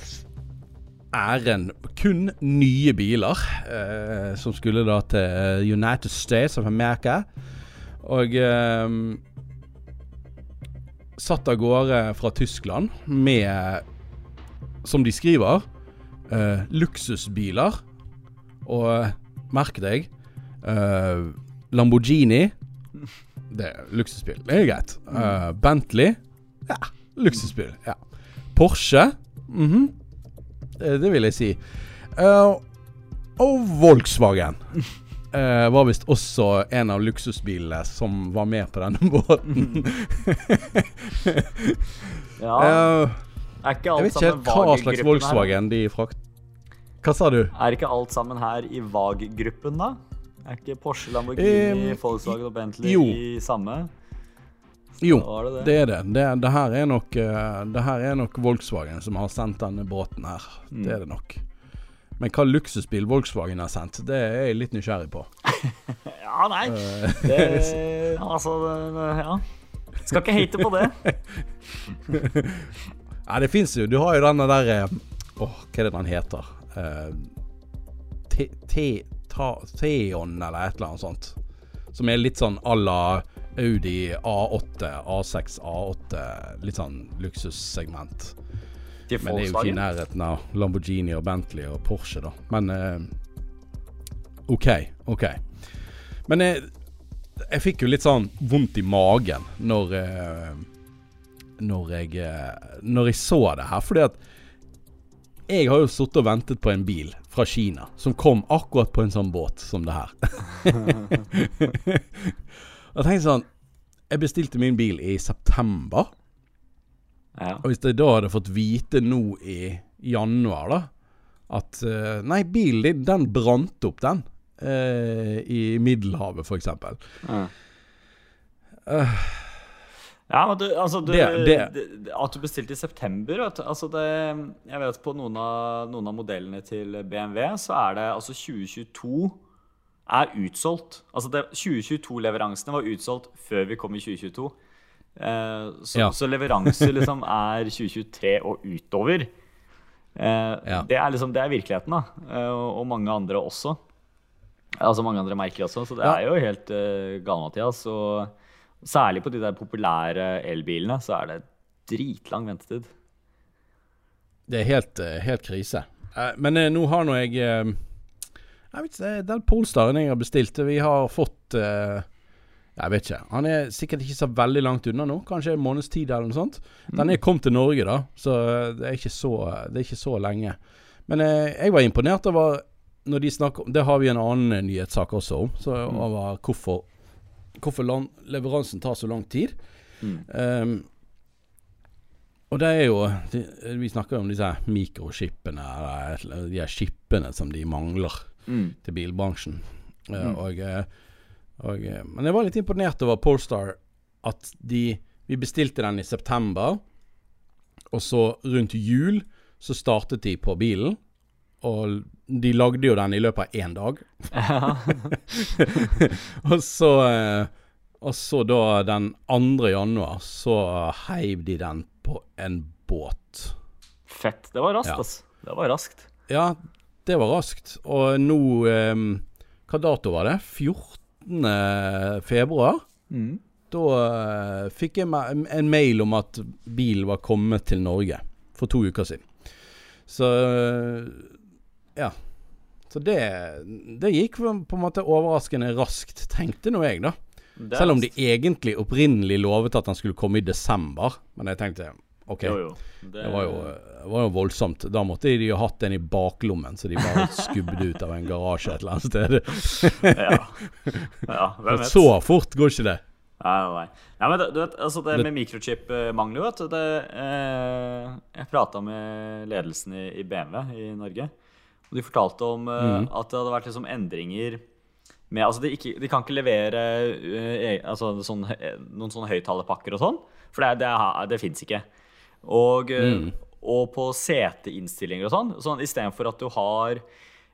ærend kun nye biler. eh, som skulle da til United States of America. Og eh, satt av gårde fra Tyskland med, som de skriver, eh, luksusbiler. Og merk deg, eh, Lamborghini Det er luksusbil. Det er greit. Eh, Bentley Ja, luksusbil. Ja. Porsche Mm det, det vil jeg si. Uh, og Volkswagen. uh, [LAUGHS] var visst også en av luksusbilene som var med på denne båten. [LAUGHS] Ja, Uh, [LAUGHS] er ikke jeg vet ikke hva slags VAG-gruppen her? Volkswagen de frakt... Hva sa du? Er ikke alt sammen her i VAG-gruppen, da? Er ikke Porsche, Lamborghini, Eh, Volkswagen og Bentley jo. i samme? Jo, Var det det? det er det. Det, det, her er nok, eh, det her er nok Volkswagen som har sendt denne båten her. Mm. Det er det nok. Men hva luksusbil Volkswagen har sendt, det er jeg litt nysgjerrig på. [LAUGHS] Ja, nei. Eh, Det, [LAUGHS] altså, det- ja. Skal ikke hate på det. [LAUGHS] Nei, det fins jo Du har jo denne der Åh, Åh, hva er det den heter? Eh, Theon eller et eller annet sånt. Som er litt sånn à la Audi A8, A6, A8. Litt sånn luksussegment. Men det er jo ikke i nærheten av Lamborghini og Bentley og Porsche, da. Men eh, OK. OK. Men jeg, jeg fikk jo litt sånn vondt i magen når eh, Når jeg eh, Når jeg så det her. Fordi at jeg har jo sittet og ventet på en bil fra Kina som kom akkurat på en sånn båt som det her. [LAUGHS] [LAUGHS] jeg tenkte sånn Jeg bestilte min bil i september. Ja. Og hvis jeg da hadde fått vite nå i januar, da At eh, Nei, bilen din, den brant opp, den. eh, I Middelhavet, eksempel. Ja. Eh, Ja, men du, altså du, Det- det- At du bestilte i september du, altså det, Jeg vet på noen av, noen av modellene til BMW så er det altså 2022 er utsolgt. Altså 2022-leveransene var utsolgt før vi kom i 2022. Eh, så, Ja. så leveranser liksom er 2023 og utover. Eh, Ja. det, er liksom, det er virkeligheten, da. Eh, og, og mange andre også. Altså mange andre merker også. Så det er jo helt uh, gale, Mathias. Og særlig på de der populære elbilene så er det dritlang ventetid. Det er helt, eh, helt krise. Eh, men eh, nå har nå jeg eh, Jeg vet ikke, Den Polestaren jeg har bestilt, vi har fått uh, Jeg vet ikke. Han er sikkert ikke så veldig langt unna nå. Kanskje en måneds tid eller noe sånt. Den er kommet til Norge, da, så eh, det er ikke så, det er ikke så lenge. Men uh, jeg var imponert over når de snakker om Det har vi en annen eh, nyhetssak også om. Så over hvorfor, hvorfor land, leveransen tar så lang tid. Mm. Um, og det er jo de, Vi snakker jo om disse mikroskipene, de her skipene som de mangler Mm. til bilbransjen. Eh, Mm. og, eh, og, eh, men jeg var litt imponert over Polestar at de Vi bestilte den i september, og så rundt jul så startet de på bilen. Og de lagde jo den i løpet av én dag. [LAUGHS] og så Og så da den 2. januar så heiv de den på en båt. Fett. Det var raskt, Ja. altså. Det var raskt. Ja, det var raskt. Og nå eh, Hva dato var det? 14. februar? Mm. Da eh, fikk jeg en mail om at bilen var kommet til Norge for to uker siden. Så eh, ja. Så det, det gikk på en måte overraskende raskt, tenkte nå jeg, da. Selv om de egentlig opprinnelig lovet at han skulle komme i desember. Men jeg tenkte OK, Jo, jo. det var jo, det var jo voldsomt. Da måtte de jo hatt en i baklommen, så de bare skubbet ut av en garasje et eller annet sted. ja. ja, hvem vet? Så fort går ikke det. Nei, nei. Nei, men det, du vet, altså det Det- med mikrochip-mangler, vet du det, eh, Jeg prata med ledelsen i, i BMW i Norge. Og de fortalte om eh, Mhm. at det hadde vært liksom endringer med Altså, de, ikke, de kan ikke levere eh, e- altså, sånn, eh, noen sånne høyttalerpakker og sånn. For det, det, det, det fins ikke. Og, eh, Mm. og på seteinnstillinger og sånn. sånn Istedenfor at du har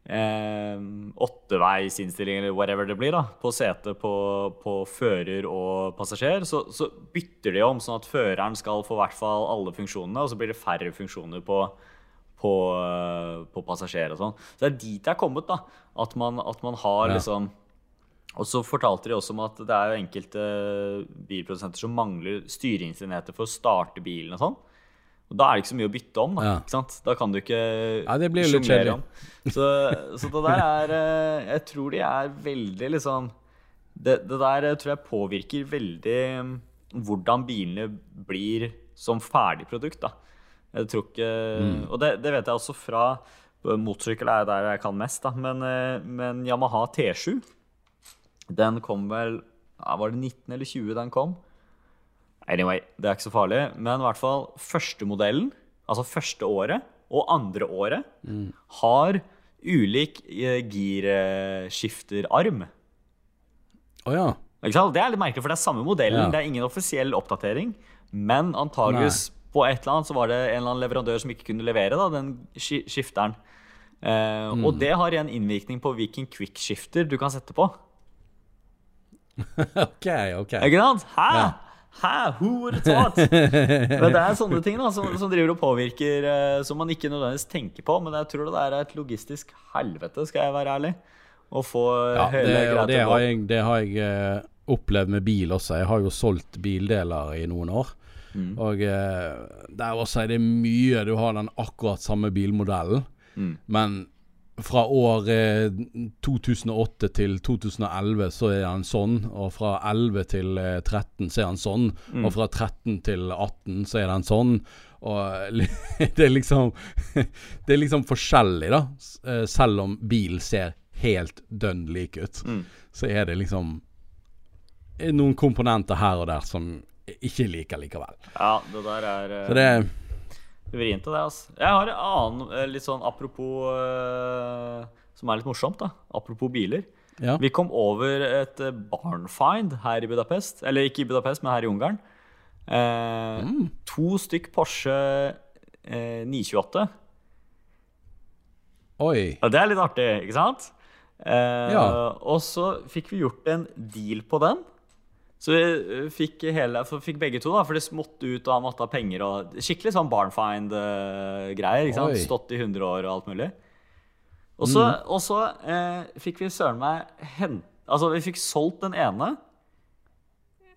eh, åtteveisinnstilling eller whatever det blir da, på setet på, på fører og passasjer, så, så, bytter de om sånn at føreren skal få i hvert fall alle funksjonene, og så blir det færre funksjoner på, på, eh, på passasjer og sånn. Så det er dit det er kommet, da. At man, at man har Ja. liksom Og så fortalte de også om at det er jo enkelte bilprodusenter som mangler styringsenheter for å starte bilen og sånn. Og da er det ikke så mye å bytte om, da. Ja. Ikke sant? Da kan du ikke Ja, det blir jo litt kjedelig. Så, så det der er eh, Jeg tror de er veldig liksom Det, det der eh, tror jeg påvirker veldig mm, hvordan bilene blir som ferdig produkt, da. Jeg tror ikke Mm. Og det, det vet jeg også fra Motorsykkel er der jeg kan mest, da. Men, eh, men Yamaha T7 den kom vel Var det 19 eller 20 den kom? Anyway, det er ikke så farlig. Men i hvert fall første modellen, altså første året og andre året, har ulik eh, girskifterarm. Å ja. Ikke sant? Det er litt merkelig, for det er samme modellen. Ja. Det er ingen offisiell oppdatering. Men antageligvis på et eller annet så var det en eller annen leverandør som ikke kunne levere da, den skifteren. Eh, Mm. Og det har igjen innvirkning på hvilken quickskifter du kan sette på. [LAUGHS] OK, OK. Ikke sant? Hæ? Ja. Hæ? Who would have thought? [LAUGHS] Men det er sånne ting da, som, som driver og påvirker, eh, som man ikke nødvendigvis tenker på. Men jeg tror det er et logistisk helvete, skal jeg være ærlig. Å få Ja, hele det, og det har jeg, det har jeg eh, opplevd med bil også. Jeg har jo solgt bildeler i noen år. Mm. Og eh, der også er det mye Du har den akkurat samme bilmodellen, Mm. men fra år eh, 2008 til 2011 så er han sånn, og fra 11 til eh, 13 så er han sånn, Mm. og fra 13 til 18 så er han sånn. Og [LAUGHS] det er liksom [LAUGHS] Det er liksom forskjellig, da. Eh, Selv om bil ser helt dønn lik ut, Mm. så er det liksom er noen komponenter her og der som ikke liker likevel. Ja, det der er eh, Så det vrient av det, altså. Jeg har en annen eh, litt sånn apropos uh, Som er litt morsomt, da. Apropos biler. Ja. Vi kom over et eh, barnfind her i Budapest. Eller ikke i Budapest, men her i Ungarn. Eh, Mm. To stykk Porsche eh, 928. Oi. Ja, det er litt artig, ikke sant? Eh, Ja. Og så fikk vi gjort en deal på den. Så vi eh, fikk, hele, fikk begge to, da, for det måtte ut, og han måtte ha penger. Og skikkelig sånn barnfind-greier. Stått i 100 år og alt mulig. Og så, og så eh, fikk vi søren meg hen, Altså, vi fikk solgt den ene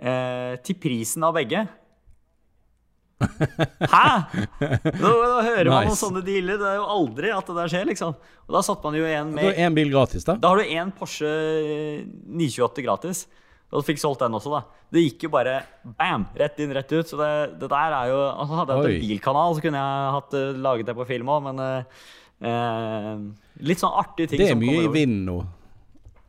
eh, til prisen av begge. [LAUGHS] Hæ?! Da, nå hører man om sånne dealer. Det er jo aldri at det der skjer, liksom. Og da satt man jo igjen Da med du én bil gratis, da. Da har du én Porsche 928 gratis. Og fikk solgt den også, da. Det gikk jo bare bam! Rett inn, rett ut. Så det, det der er jo altså Hadde jeg hatt en bilkanal, så kunne jeg hatt eh, laget det på film òg, men eh, eh, Litt sånn artige ting som kommer over. Det er mye i vinden vind nå.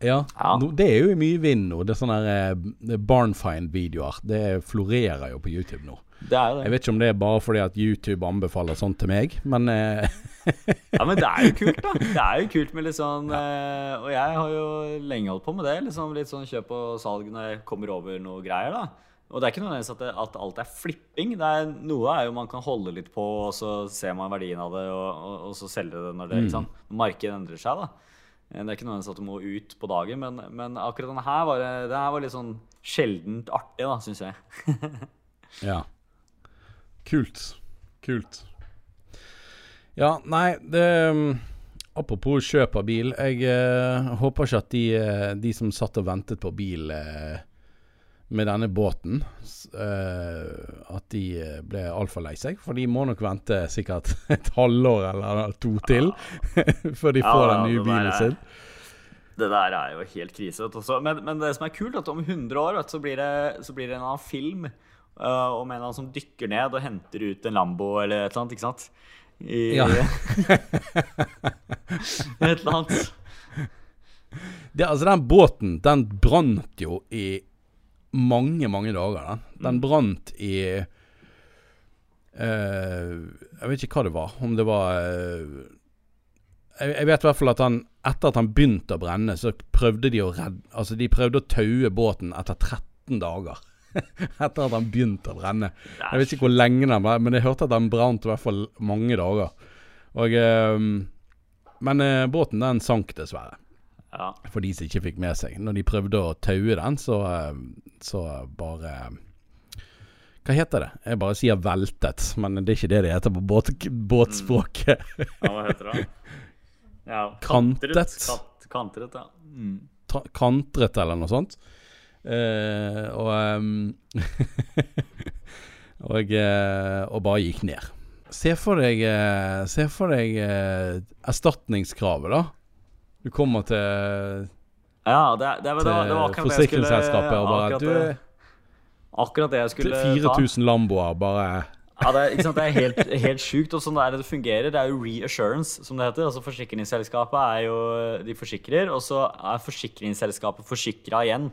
Ja, Ja. no, det er jo mye i vind nå. Det er sånne eh, barnfind-videoer. Det florerer jo på YouTube nå. Det er jo Jeg vet ikke om det er bare fordi at YouTube anbefaler sånt til meg, men eh, [LAUGHS] Ja, men det er jo kult, da. Det er jo [LAUGHS] kult med litt sånn eh, Og jeg har jo lenge holdt på med det. Liksom litt sånn kjøp og salg når jeg kommer over noe greier, da. Og det er ikke nødvendigvis at, det, at alt er flipping. Det er, noe er jo man kan holde litt på, og så ser man verdien av det, og, og, og så selge det når det mm. Markedet endrer seg, da. Eh, Det er ikke nødvendigvis at du må ut på dagen, men, men akkurat denne her var, det- det her var litt sånn sjeldent artig, da, syns jeg. [LAUGHS] ja. Kult. Kult. Ja, nei, det um, Apropos kjøp av bil. Jeg eh, håper ikke at de, eh, de som satt og ventet på bil eh, med denne båten, eh, at de eh, ble altfor lei seg. For de må nok vente sikkert [LAUGHS] et halvår eller to til [LAUGHS] før de får ja, den nye det bilen sin. Det der er jo helt krise. Men, men det som er kult, er at om 100 år vet, så, blir det, så blir det en annen film uh, om en eller annen som dykker ned og henter ut en Lambo eller et eller annet. ikke sant? I, Ja. [LAUGHS] et eller annet. Det, altså, den båten, den brant jo i mange, mange dager, den. Den brant i Uh, Jeg vet ikke hva det var. Om det var uh, jeg, jeg vet i hvert fall at han etter at han begynte å brenne, så prøvde de å redde Altså, de prøvde å taue båten etter 13 dager. [LAUGHS] Etter at han begynte å brenne. Jeg vet ikke hvor lenge den ble, men jeg hørte at den brant i hvert fall mange dager. Og eh, Men eh, båten den sank dessverre. Ja. For de som ikke fikk med seg. Når de prøvde å taue den, så, eh, så bare Hva heter det? Jeg bare sier veltet, men det er ikke det det heter på båt, båtspråket. ja, hva heter det? [LAUGHS] Ja, kantret. Kant, kantret, ja. Mm. Ta, Kantret eller noe sånt. Eh, og um, [LAUGHS] og, uh, og bare gikk ned. Se for deg, uh, se for deg erstatningskravet, da. Du kommer til, Ja, det, det, det, det var akkurat forsikringsselskapet og bare akkurat Du, akkurat det jeg skulle ta. 4000 Lamboer, bare Ja, det er, det er helt, helt sjukt. Og sånn det det fungerer. Det er jo reassurance, som det heter. Altså Forsikringsselskapet er jo De forsikrer, og så er forsikringsselskapet forsikra igjen.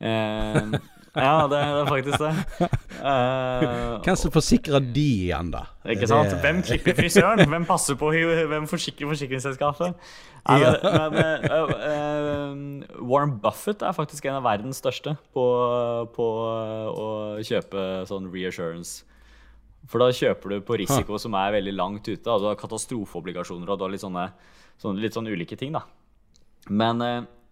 Eh, ja, det, det er faktisk det. [LAUGHS] Eh, Hvem som forsikrer de igjen, da? ikke sant? Hvem klipper frisøren? Hvem passer på Hvem forsikrer forsikringsselskapet? Nei, men, men, uh, uh, Warren Buffett er faktisk en av verdens største på, på å kjøpe sånn reassurance. For da kjøper du på risiko som er veldig langt ute. Altså katastrofeobligasjoner og du har litt sånne, sånne, litt sånne ulike ting. da. Men,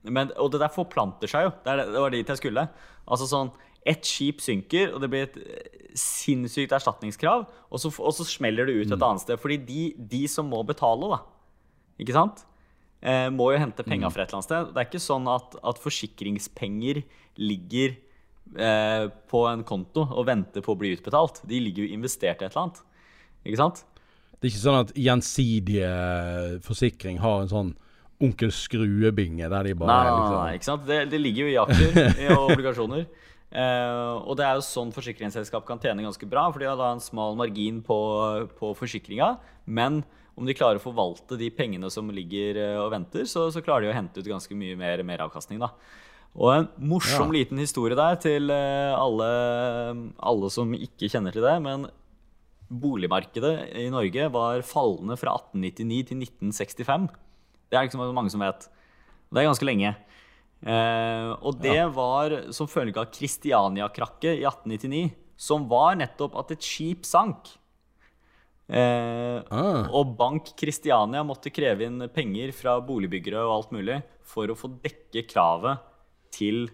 men, og det der forplanter seg jo. Det, det var dit jeg skulle. Altså sånn, Ett skip synker, og det blir et eh, sinnssykt erstatningskrav. Og så, og så smeller det ut et annet sted. Fordi de, de som må betale, da, ikke sant? Eh, må jo hente penga fra et eller annet sted. Det er ikke sånn at, at forsikringspenger ligger eh, på en konto og venter på å bli utbetalt. De ligger jo investert i et eller annet. Ikke sant? Det er ikke sånn at gjensidige forsikring har en sånn Onkel Skrue-binge der de bare Nei, nei, liksom, nei, ikke sant? Det, det ligger jo i aksjer og [LAUGHS] obligasjoner. Uh, og det er jo sånn forsikringsselskap kan tjene ganske bra, for de har da en smal margin på, på forsikringa. Men om de klarer å forvalte de pengene som ligger eh, og venter, så, så klarer de å hente ut ganske mye mer meravkastning. da. Og en morsom Ja. liten historie der til eh, alle, alle som ikke kjenner til det. Men boligmarkedet i Norge var fallende fra 1899 til 1965. Det er ikke så mange som vet. Det er ganske lenge. Eh, og det var som følge av Kristiania-krakket i 1899, som var nettopp at et skip sank. Eh, Ah. Og Bank Kristiania måtte kreve inn penger fra boligbyggere og alt mulig for å få dekke kravet til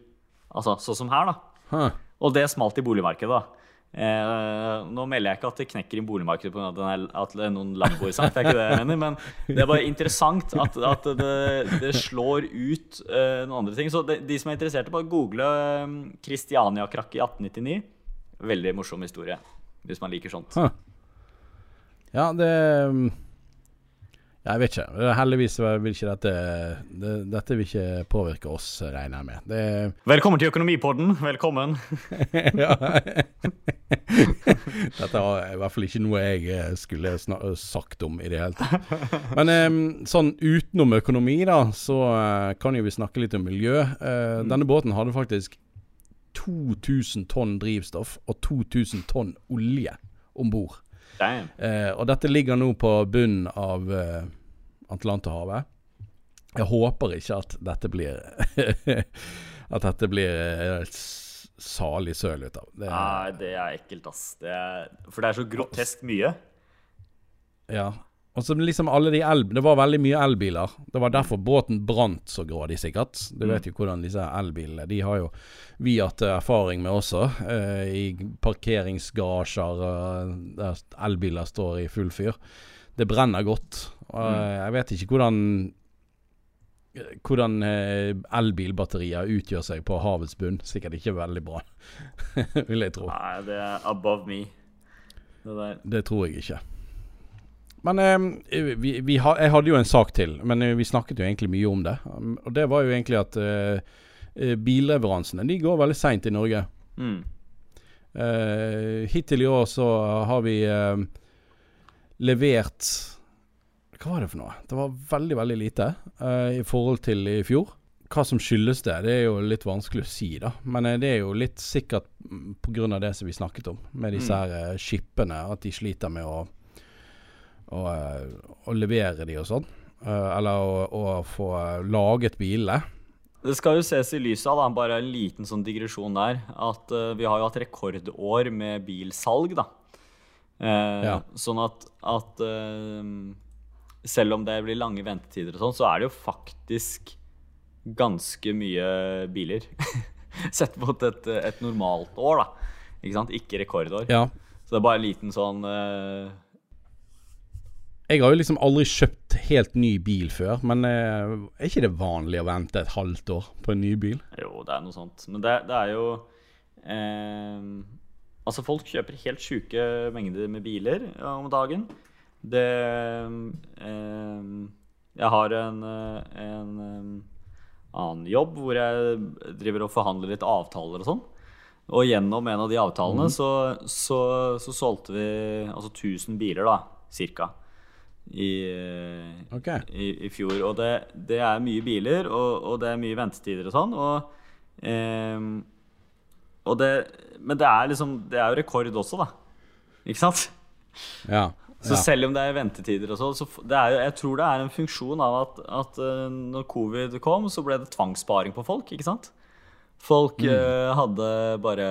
Altså sånn som her, da. Huh. Og det smalt i boligmarkedet, da. Eh, nå melder jeg ikke at det knekker i boligmarkedet pga. at noen Lamboer sank, det men det er bare interessant at, at det, det slår ut eh, noen andre ting. Så de, de som er interesserte, bare google eh, Kristiania-krakket i 1899. Veldig morsom historie, hvis man liker sånt. Ja, det Jeg vet ikke. Heldigvis vil ikke dette det, Dette vil ikke påvirke oss, regner jeg med. Det [LAUGHS] Velkommen til Økonomipodden. Velkommen. [LAUGHS] [LAUGHS] Dette var i hvert fall ikke noe jeg eh, skulle sagt om i det hele tatt. Men sånn utenom økonomi, da, så eh, kan jo vi snakke litt om miljø. Eh, Denne båten hadde faktisk 2000 tonn drivstoff og 2000 tonn olje om bord. Eh, og dette ligger nå på bunnen av eh, Atlanterhavet. Jeg håper ikke at dette blir [LAUGHS] At dette blir eh, et salig søl ut av. Det, Nei, det er ekkelt, ass. Det er, for det er så grotesk mye. ja. Og så liksom alle de el Det var veldig mye elbiler. Det var derfor båten brant så grådig, sikkert. Du vet jo hvordan disse elbilene De har jo vi hatt erfaring med også. eh, I parkeringsgarasjer eh, der elbiler står i full fyr. Det brenner godt. Og eh, jeg vet ikke hvordan hvordan eh, elbilbatterier utgjør seg på havets bunn. Sikkert ikke veldig bra, [LAUGHS] vil jeg tro. Nei, det er above me. Det. Det tror jeg ikke. Men eh, vi, vi ha, jeg hadde jo en sak til, men eh, vi snakket jo egentlig mye om det. Um, og det var jo egentlig at eh, eh, billeveransene de går veldig seint i Norge. Mm. Eh, hittil i år så har vi eh, levert Hva var det for noe? Det var veldig, veldig lite eh, i forhold til i fjor. Hva som skyldes det, det er jo litt vanskelig å si, da. Men det er jo litt sikkert pga. på grunn av det som vi snakket om, med disse Mm. her skippene. At de sliter med å, å, eh, å levere de og sånn. Eh, eller å, å få eh, laget bilene. Det skal jo ses i lyset av, da, bare en liten sånn digresjon der, at uh, vi har jo hatt rekordår med bilsalg, da. Uh, Ja. Sånn at, at uh, selv om det blir lange ventetider og sånn, så er det jo faktisk ganske mye biler. [LAUGHS] Sett mot et, et normalt år, da. Ikke sant? Ikke rekordår. Ja. Så det er bare en liten sånn eh, Jeg har jo liksom aldri kjøpt helt ny bil før, men eh, er ikke det vanlig å vente et halvt år på en ny bil? Jo, det er noe sånt. Men det, det er jo eh, Altså, folk kjøper helt sjuke mengder med biler om dagen. Det eh, Jeg har en, en eh, annen jobb hvor jeg driver og forhandler litt avtaler og sånn. Og gjennom en av de avtalene så, så, så solgte vi altså 1000 biler, da, cirka. I, okay. I, i fjor. Og det, det er mye biler, og, og det er mye ventetider og sånn. Og, ehm, og det, men det er liksom Det er jo rekord også, da. Ikke sant? Ja. Så ja. selv om det er ventetider og sånn, så er jeg tror det er en funksjon av at, at eh, når covid kom, så ble det tvangssparing på folk, ikke sant? Folk eh, hadde bare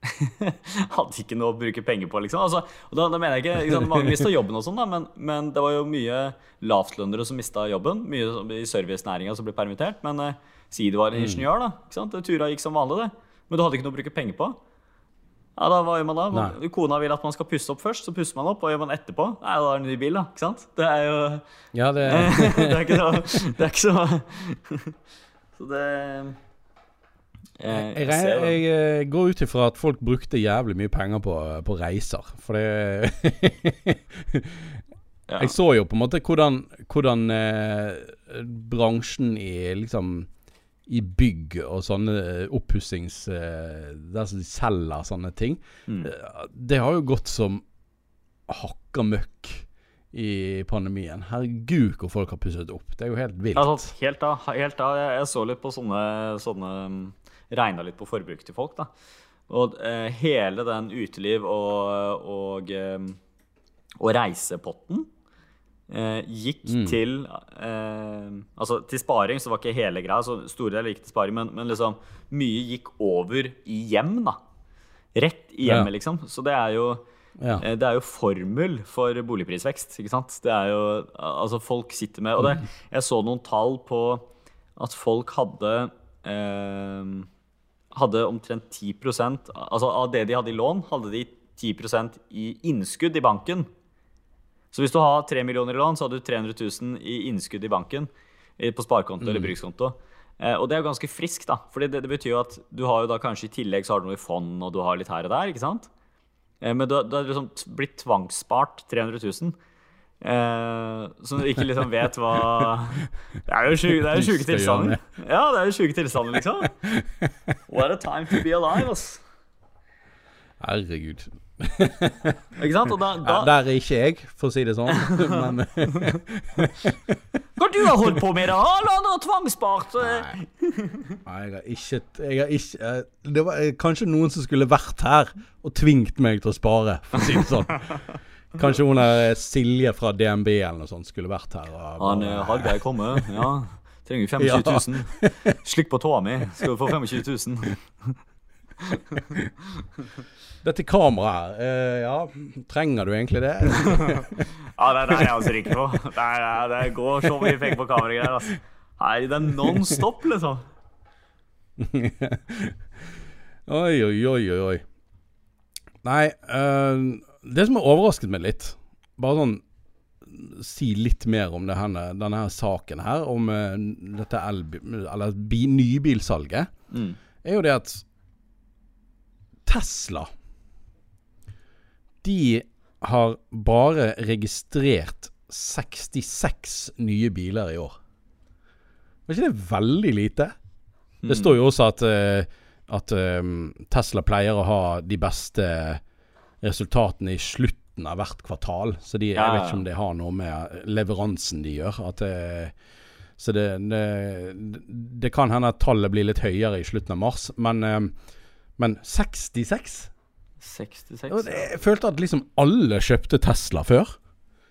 [LAUGHS] Hadde ikke noe å bruke penger på, liksom. Altså, og da, da mener jeg ikke, ikke sant, Mange mista jobben, og sånn da, men, men det var jo mye lavtlønnere som mista jobben. Mye i servicenæringa som ble permittert. Men eh, si du var en ingeniør, da. ikke sant? Tura gikk som vanlig, det. Men du hadde ikke noe å bruke penger på. Ja, da Hva gjør man da? Nei. Kona vil at man skal pusse opp først, så pusser man opp. Hva gjør man etterpå? Nei, da er det ny bil, da. Ikke sant? Det er jo ja, det [LAUGHS] Det er ikke så Det er ikke så [LAUGHS] Så det Jeg, jeg regner- jeg eh, går ut ifra at folk brukte jævlig mye penger på, på reiser. For det [LAUGHS] Ja. Jeg så jo på en måte hvordan, hvordan eh, bransjen i liksom i bygg og sånne eh, oppussings eh, Der som de selger sånne ting. Mm. Eh, Det har jo gått som hakka møkk i pandemien. Herregud hvor folk har pusset opp. Det er jo helt vilt. Altså, helt av. Helt av. Jeg, jeg så litt på sånne, sånne Regna litt på forbruket til folk, da. Og eh, hele den uteliv- og, og, eh, og reisepotten eh, gikk Mm. til eh, Altså til sparing, så var ikke hele greia. Så store deler gikk til sparing, men, men liksom mye gikk over i hjem, da. Rett i hjemmet, Ja. liksom. Så det er jo Ja. Eh, Det er jo formel for boligprisvekst, ikke sant? Det er jo Altså, folk sitter med Og det, jeg så noen tall på at folk hadde eh, Hadde omtrent 10% Altså av det de hadde i lån, hadde de 10% i innskudd i banken. Så hvis du har 3 millioner i lån, så hadde du 300 000 i innskudd i banken. eh, På sparekonto eller brukskonto. Eh, Og det er jo ganske friskt, da. For det, det betyr jo at du har jo da kanskje i tillegg så har du noe i fond, og du har litt her og der, ikke sant? Eh, Men du har liksom blitt tvangsspart 300 000. Eh, så du ikke liksom vet hva [LAUGHS] Det er jo sjuke, er tilstander. Ja, det er jo sjuke tilstander, liksom. [LAUGHS] What a time to be alive, ass. Herregud. Ikke sant? Da, da Ja, der er ikke jeg, for å si det sånn. [LAUGHS] Men Hva du har holdt på med, da? Alle andre har tvangsspart. Nei. Nei, jeg har ikke, jeg har ikke eh, Det var eh, kanskje noen som skulle vært her og tvingt meg til å spare, for å si det sånn. Kanskje hun der Silje fra DNB eller noe sånt skulle vært her. Og Han eh, Hallgeir kommer, Ja. Trenger 25 000. Slikk på tåa mi, skal du få 25 000. [LAUGHS] Dette kameraet her, eh, ja, trenger du egentlig det? [LAUGHS] Ja, det er det jeg også ryker på. Det, er, det går så mye penger på kameragreier. Altså. Nei, det er non stop, liksom. [LAUGHS] Oi, oi, oi, oi. Nei, eh, det som har overrasket meg litt Bare sånn Si litt mer om det her, denne her saken her, om uh, dette elbi- eller bi, nybilsalget, Mm. er jo det at Tesla De har bare registrert 66 nye biler i år. Var ikke det veldig lite? Det står jo også at, uh, at eh, Tesla pleier å ha de beste resultatene i slutten av hvert kvartal. Så de, jeg vet ikke om det har noe med leveransen de gjør. At det, så det, det, det kan hende at tallet blir litt høyere i slutten av mars. Men, eh, men 66? 66. ja. Jeg følte at liksom alle kjøpte Tesla før.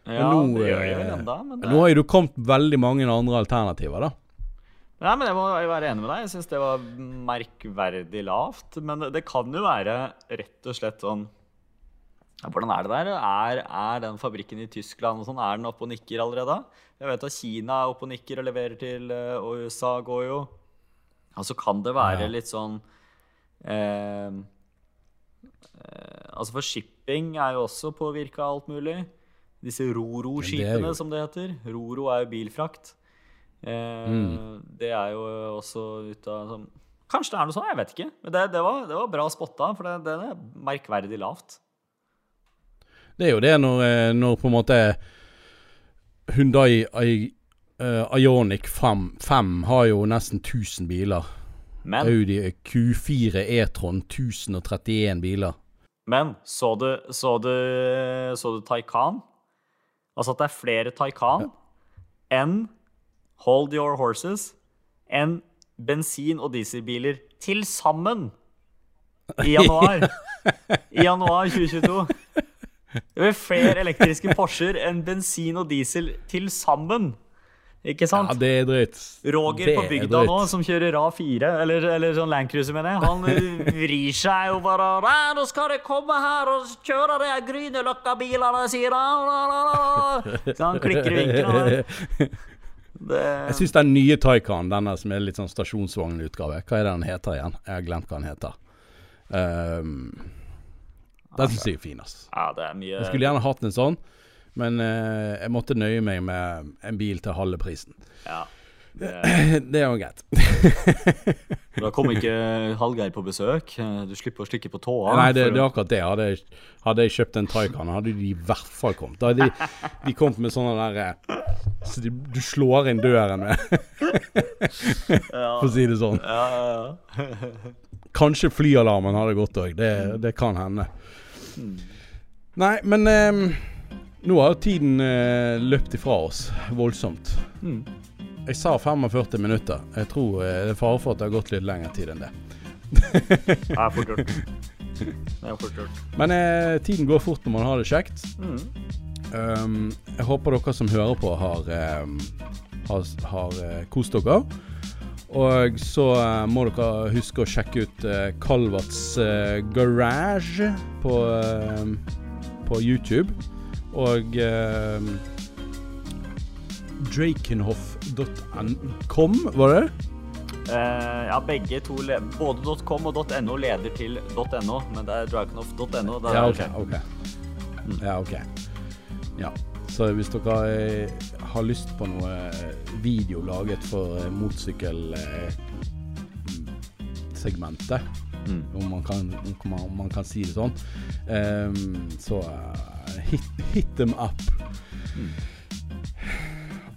Ja, nå, det gjør jeg vel eh, enda, men det Nå har jo kommet veldig mange andre alternativer, da. Nei, men Jeg må være enig med deg. Jeg syns det var merkverdig lavt. Men det kan jo være rett og slett sånn Hvordan er det der? Er, er den fabrikken i Tyskland og sånn, er den oppe og nikker allerede? Jeg vet at Kina er oppe og nikker og leverer til, eh, og USA går jo. Altså kan det være Ja. litt sånn eh, eh, Altså for shipping er jo også påvirka av alt mulig. Disse Roro-skipene, som det heter. Roro er jo bilfrakt. Eh, Mm. Det er jo også ut av sånn Kanskje det er noe sånn, jeg vet ikke. Men det, det, var, det var bra spotta, for det, det er merkverdig lavt. Det er jo det når, eh, når på en måte Hyundai I, eh, Ioniq 5, 5 har jo nesten 1000 biler. Men, Audi Q4 E-tron 1031 biler. men så du, så du, så du Taycan? Altså at det er flere Taycan enn Hold Your Horses enn bensin- og dieselbiler til sammen i [LAUGHS] januar. I januar 2022. Det er flere elektriske Porscher enn bensin og diesel til sammen. Ikke sant? Ja, det er drøyt. Roger Det på bygda nå, som kjører RA4, eller, eller sånn Landcruiser, mener jeg, han eh, vrir seg jo bare «Nei, Nå skal det komme her og kjøre de Grünerløkka-bilene, han. Så han klikker i vinkelen. [LAUGHS] Det, Jeg syns den nye Taycan, denne som er litt sånn stasjonsvognutgave Hva er det den heter igjen? Jeg har glemt hva den heter. Um, den syns jeg er fin, ass. ja, det er mye Jeg skulle gjerne hatt en sånn, men eh, jeg måtte nøye meg med en bil til halve prisen. ja. det, [CLEARS THROAT] Det er jo greit. [LAUGHS] Da kommer ikke Hallgeir på besøk. Du slipper å stikke på tåa. Nei, det, det er akkurat det. Hadde jeg, hadde jeg kjøpt en Taycan, hadde de i hvert fall kommet. Da hadde de, de kommet med sånne der eh, Så de, du slår inn døren med, [LAUGHS] for å si det sånn. [LAUGHS] Kanskje flyalarmen hadde gått òg. Det, det kan hende. Nei, men eh, nå har jo tiden eh, løpt ifra oss voldsomt. Mm. Jeg sa 45 minutter. Jeg tror eh, det er fare for at det har gått litt lengre tid enn det. [LAUGHS] Det er fort gjort. Det er fort gjort. Men eh, tiden går fort når man har det kjekt. Mm. Um, jeg håper dere som hører på, har, um, har, har kost dere. Og så eh, må dere huske å sjekke ut uh, Kalvats eh, Garage på, eh, på YouTube. Og Drakenhoff.com, var det? Uh, ja, begge to Både .com og .no leder til .no, men det er drakenhoff.no. Ja, det. okay. ok. Ja, ok. Ja. Så hvis dere eh, har lyst på noe eh, video laget for eh, Mm. om, man kan, om, man, kan si det sånn, um, så hit, hit them up.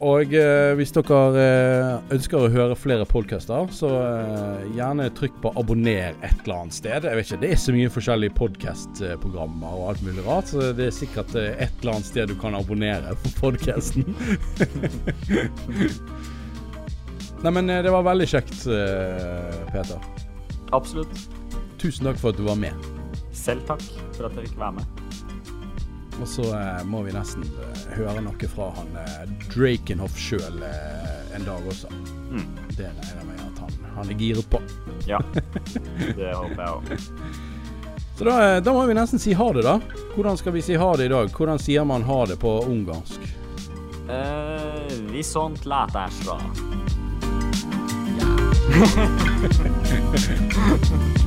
Og eh, hvis dere eh, ønsker å høre flere podcaster, så eh, gjerne trykk på abonner et eller annet sted. Jeg vet ikke, Det er så mye forskjellige podkastprogrammer og alt mulig rart, så det er sikkert eh, et eller annet sted du kan abonnere på podkasten. [LAUGHS] Nei, men eh, det var veldig kjekt, Peter. Absolutt. Tusen takk for at du var med. Selv takk for at jeg fikk være med. Og så eh, må vi nesten eh, høre noe fra han eh, Drakenhoff sjøl en dag også. Mm. Det regner jeg med at han, han er giret på. Ja. [LAUGHS] Det håper jeg òg. Så da, da må vi nesten si ha det, da. Hvordan skal vi si ha det i dag? Hvordan sier man ha det på ungarsk? Uh, vi sånt lät ärsra. [LAUGHS] [LAUGHS]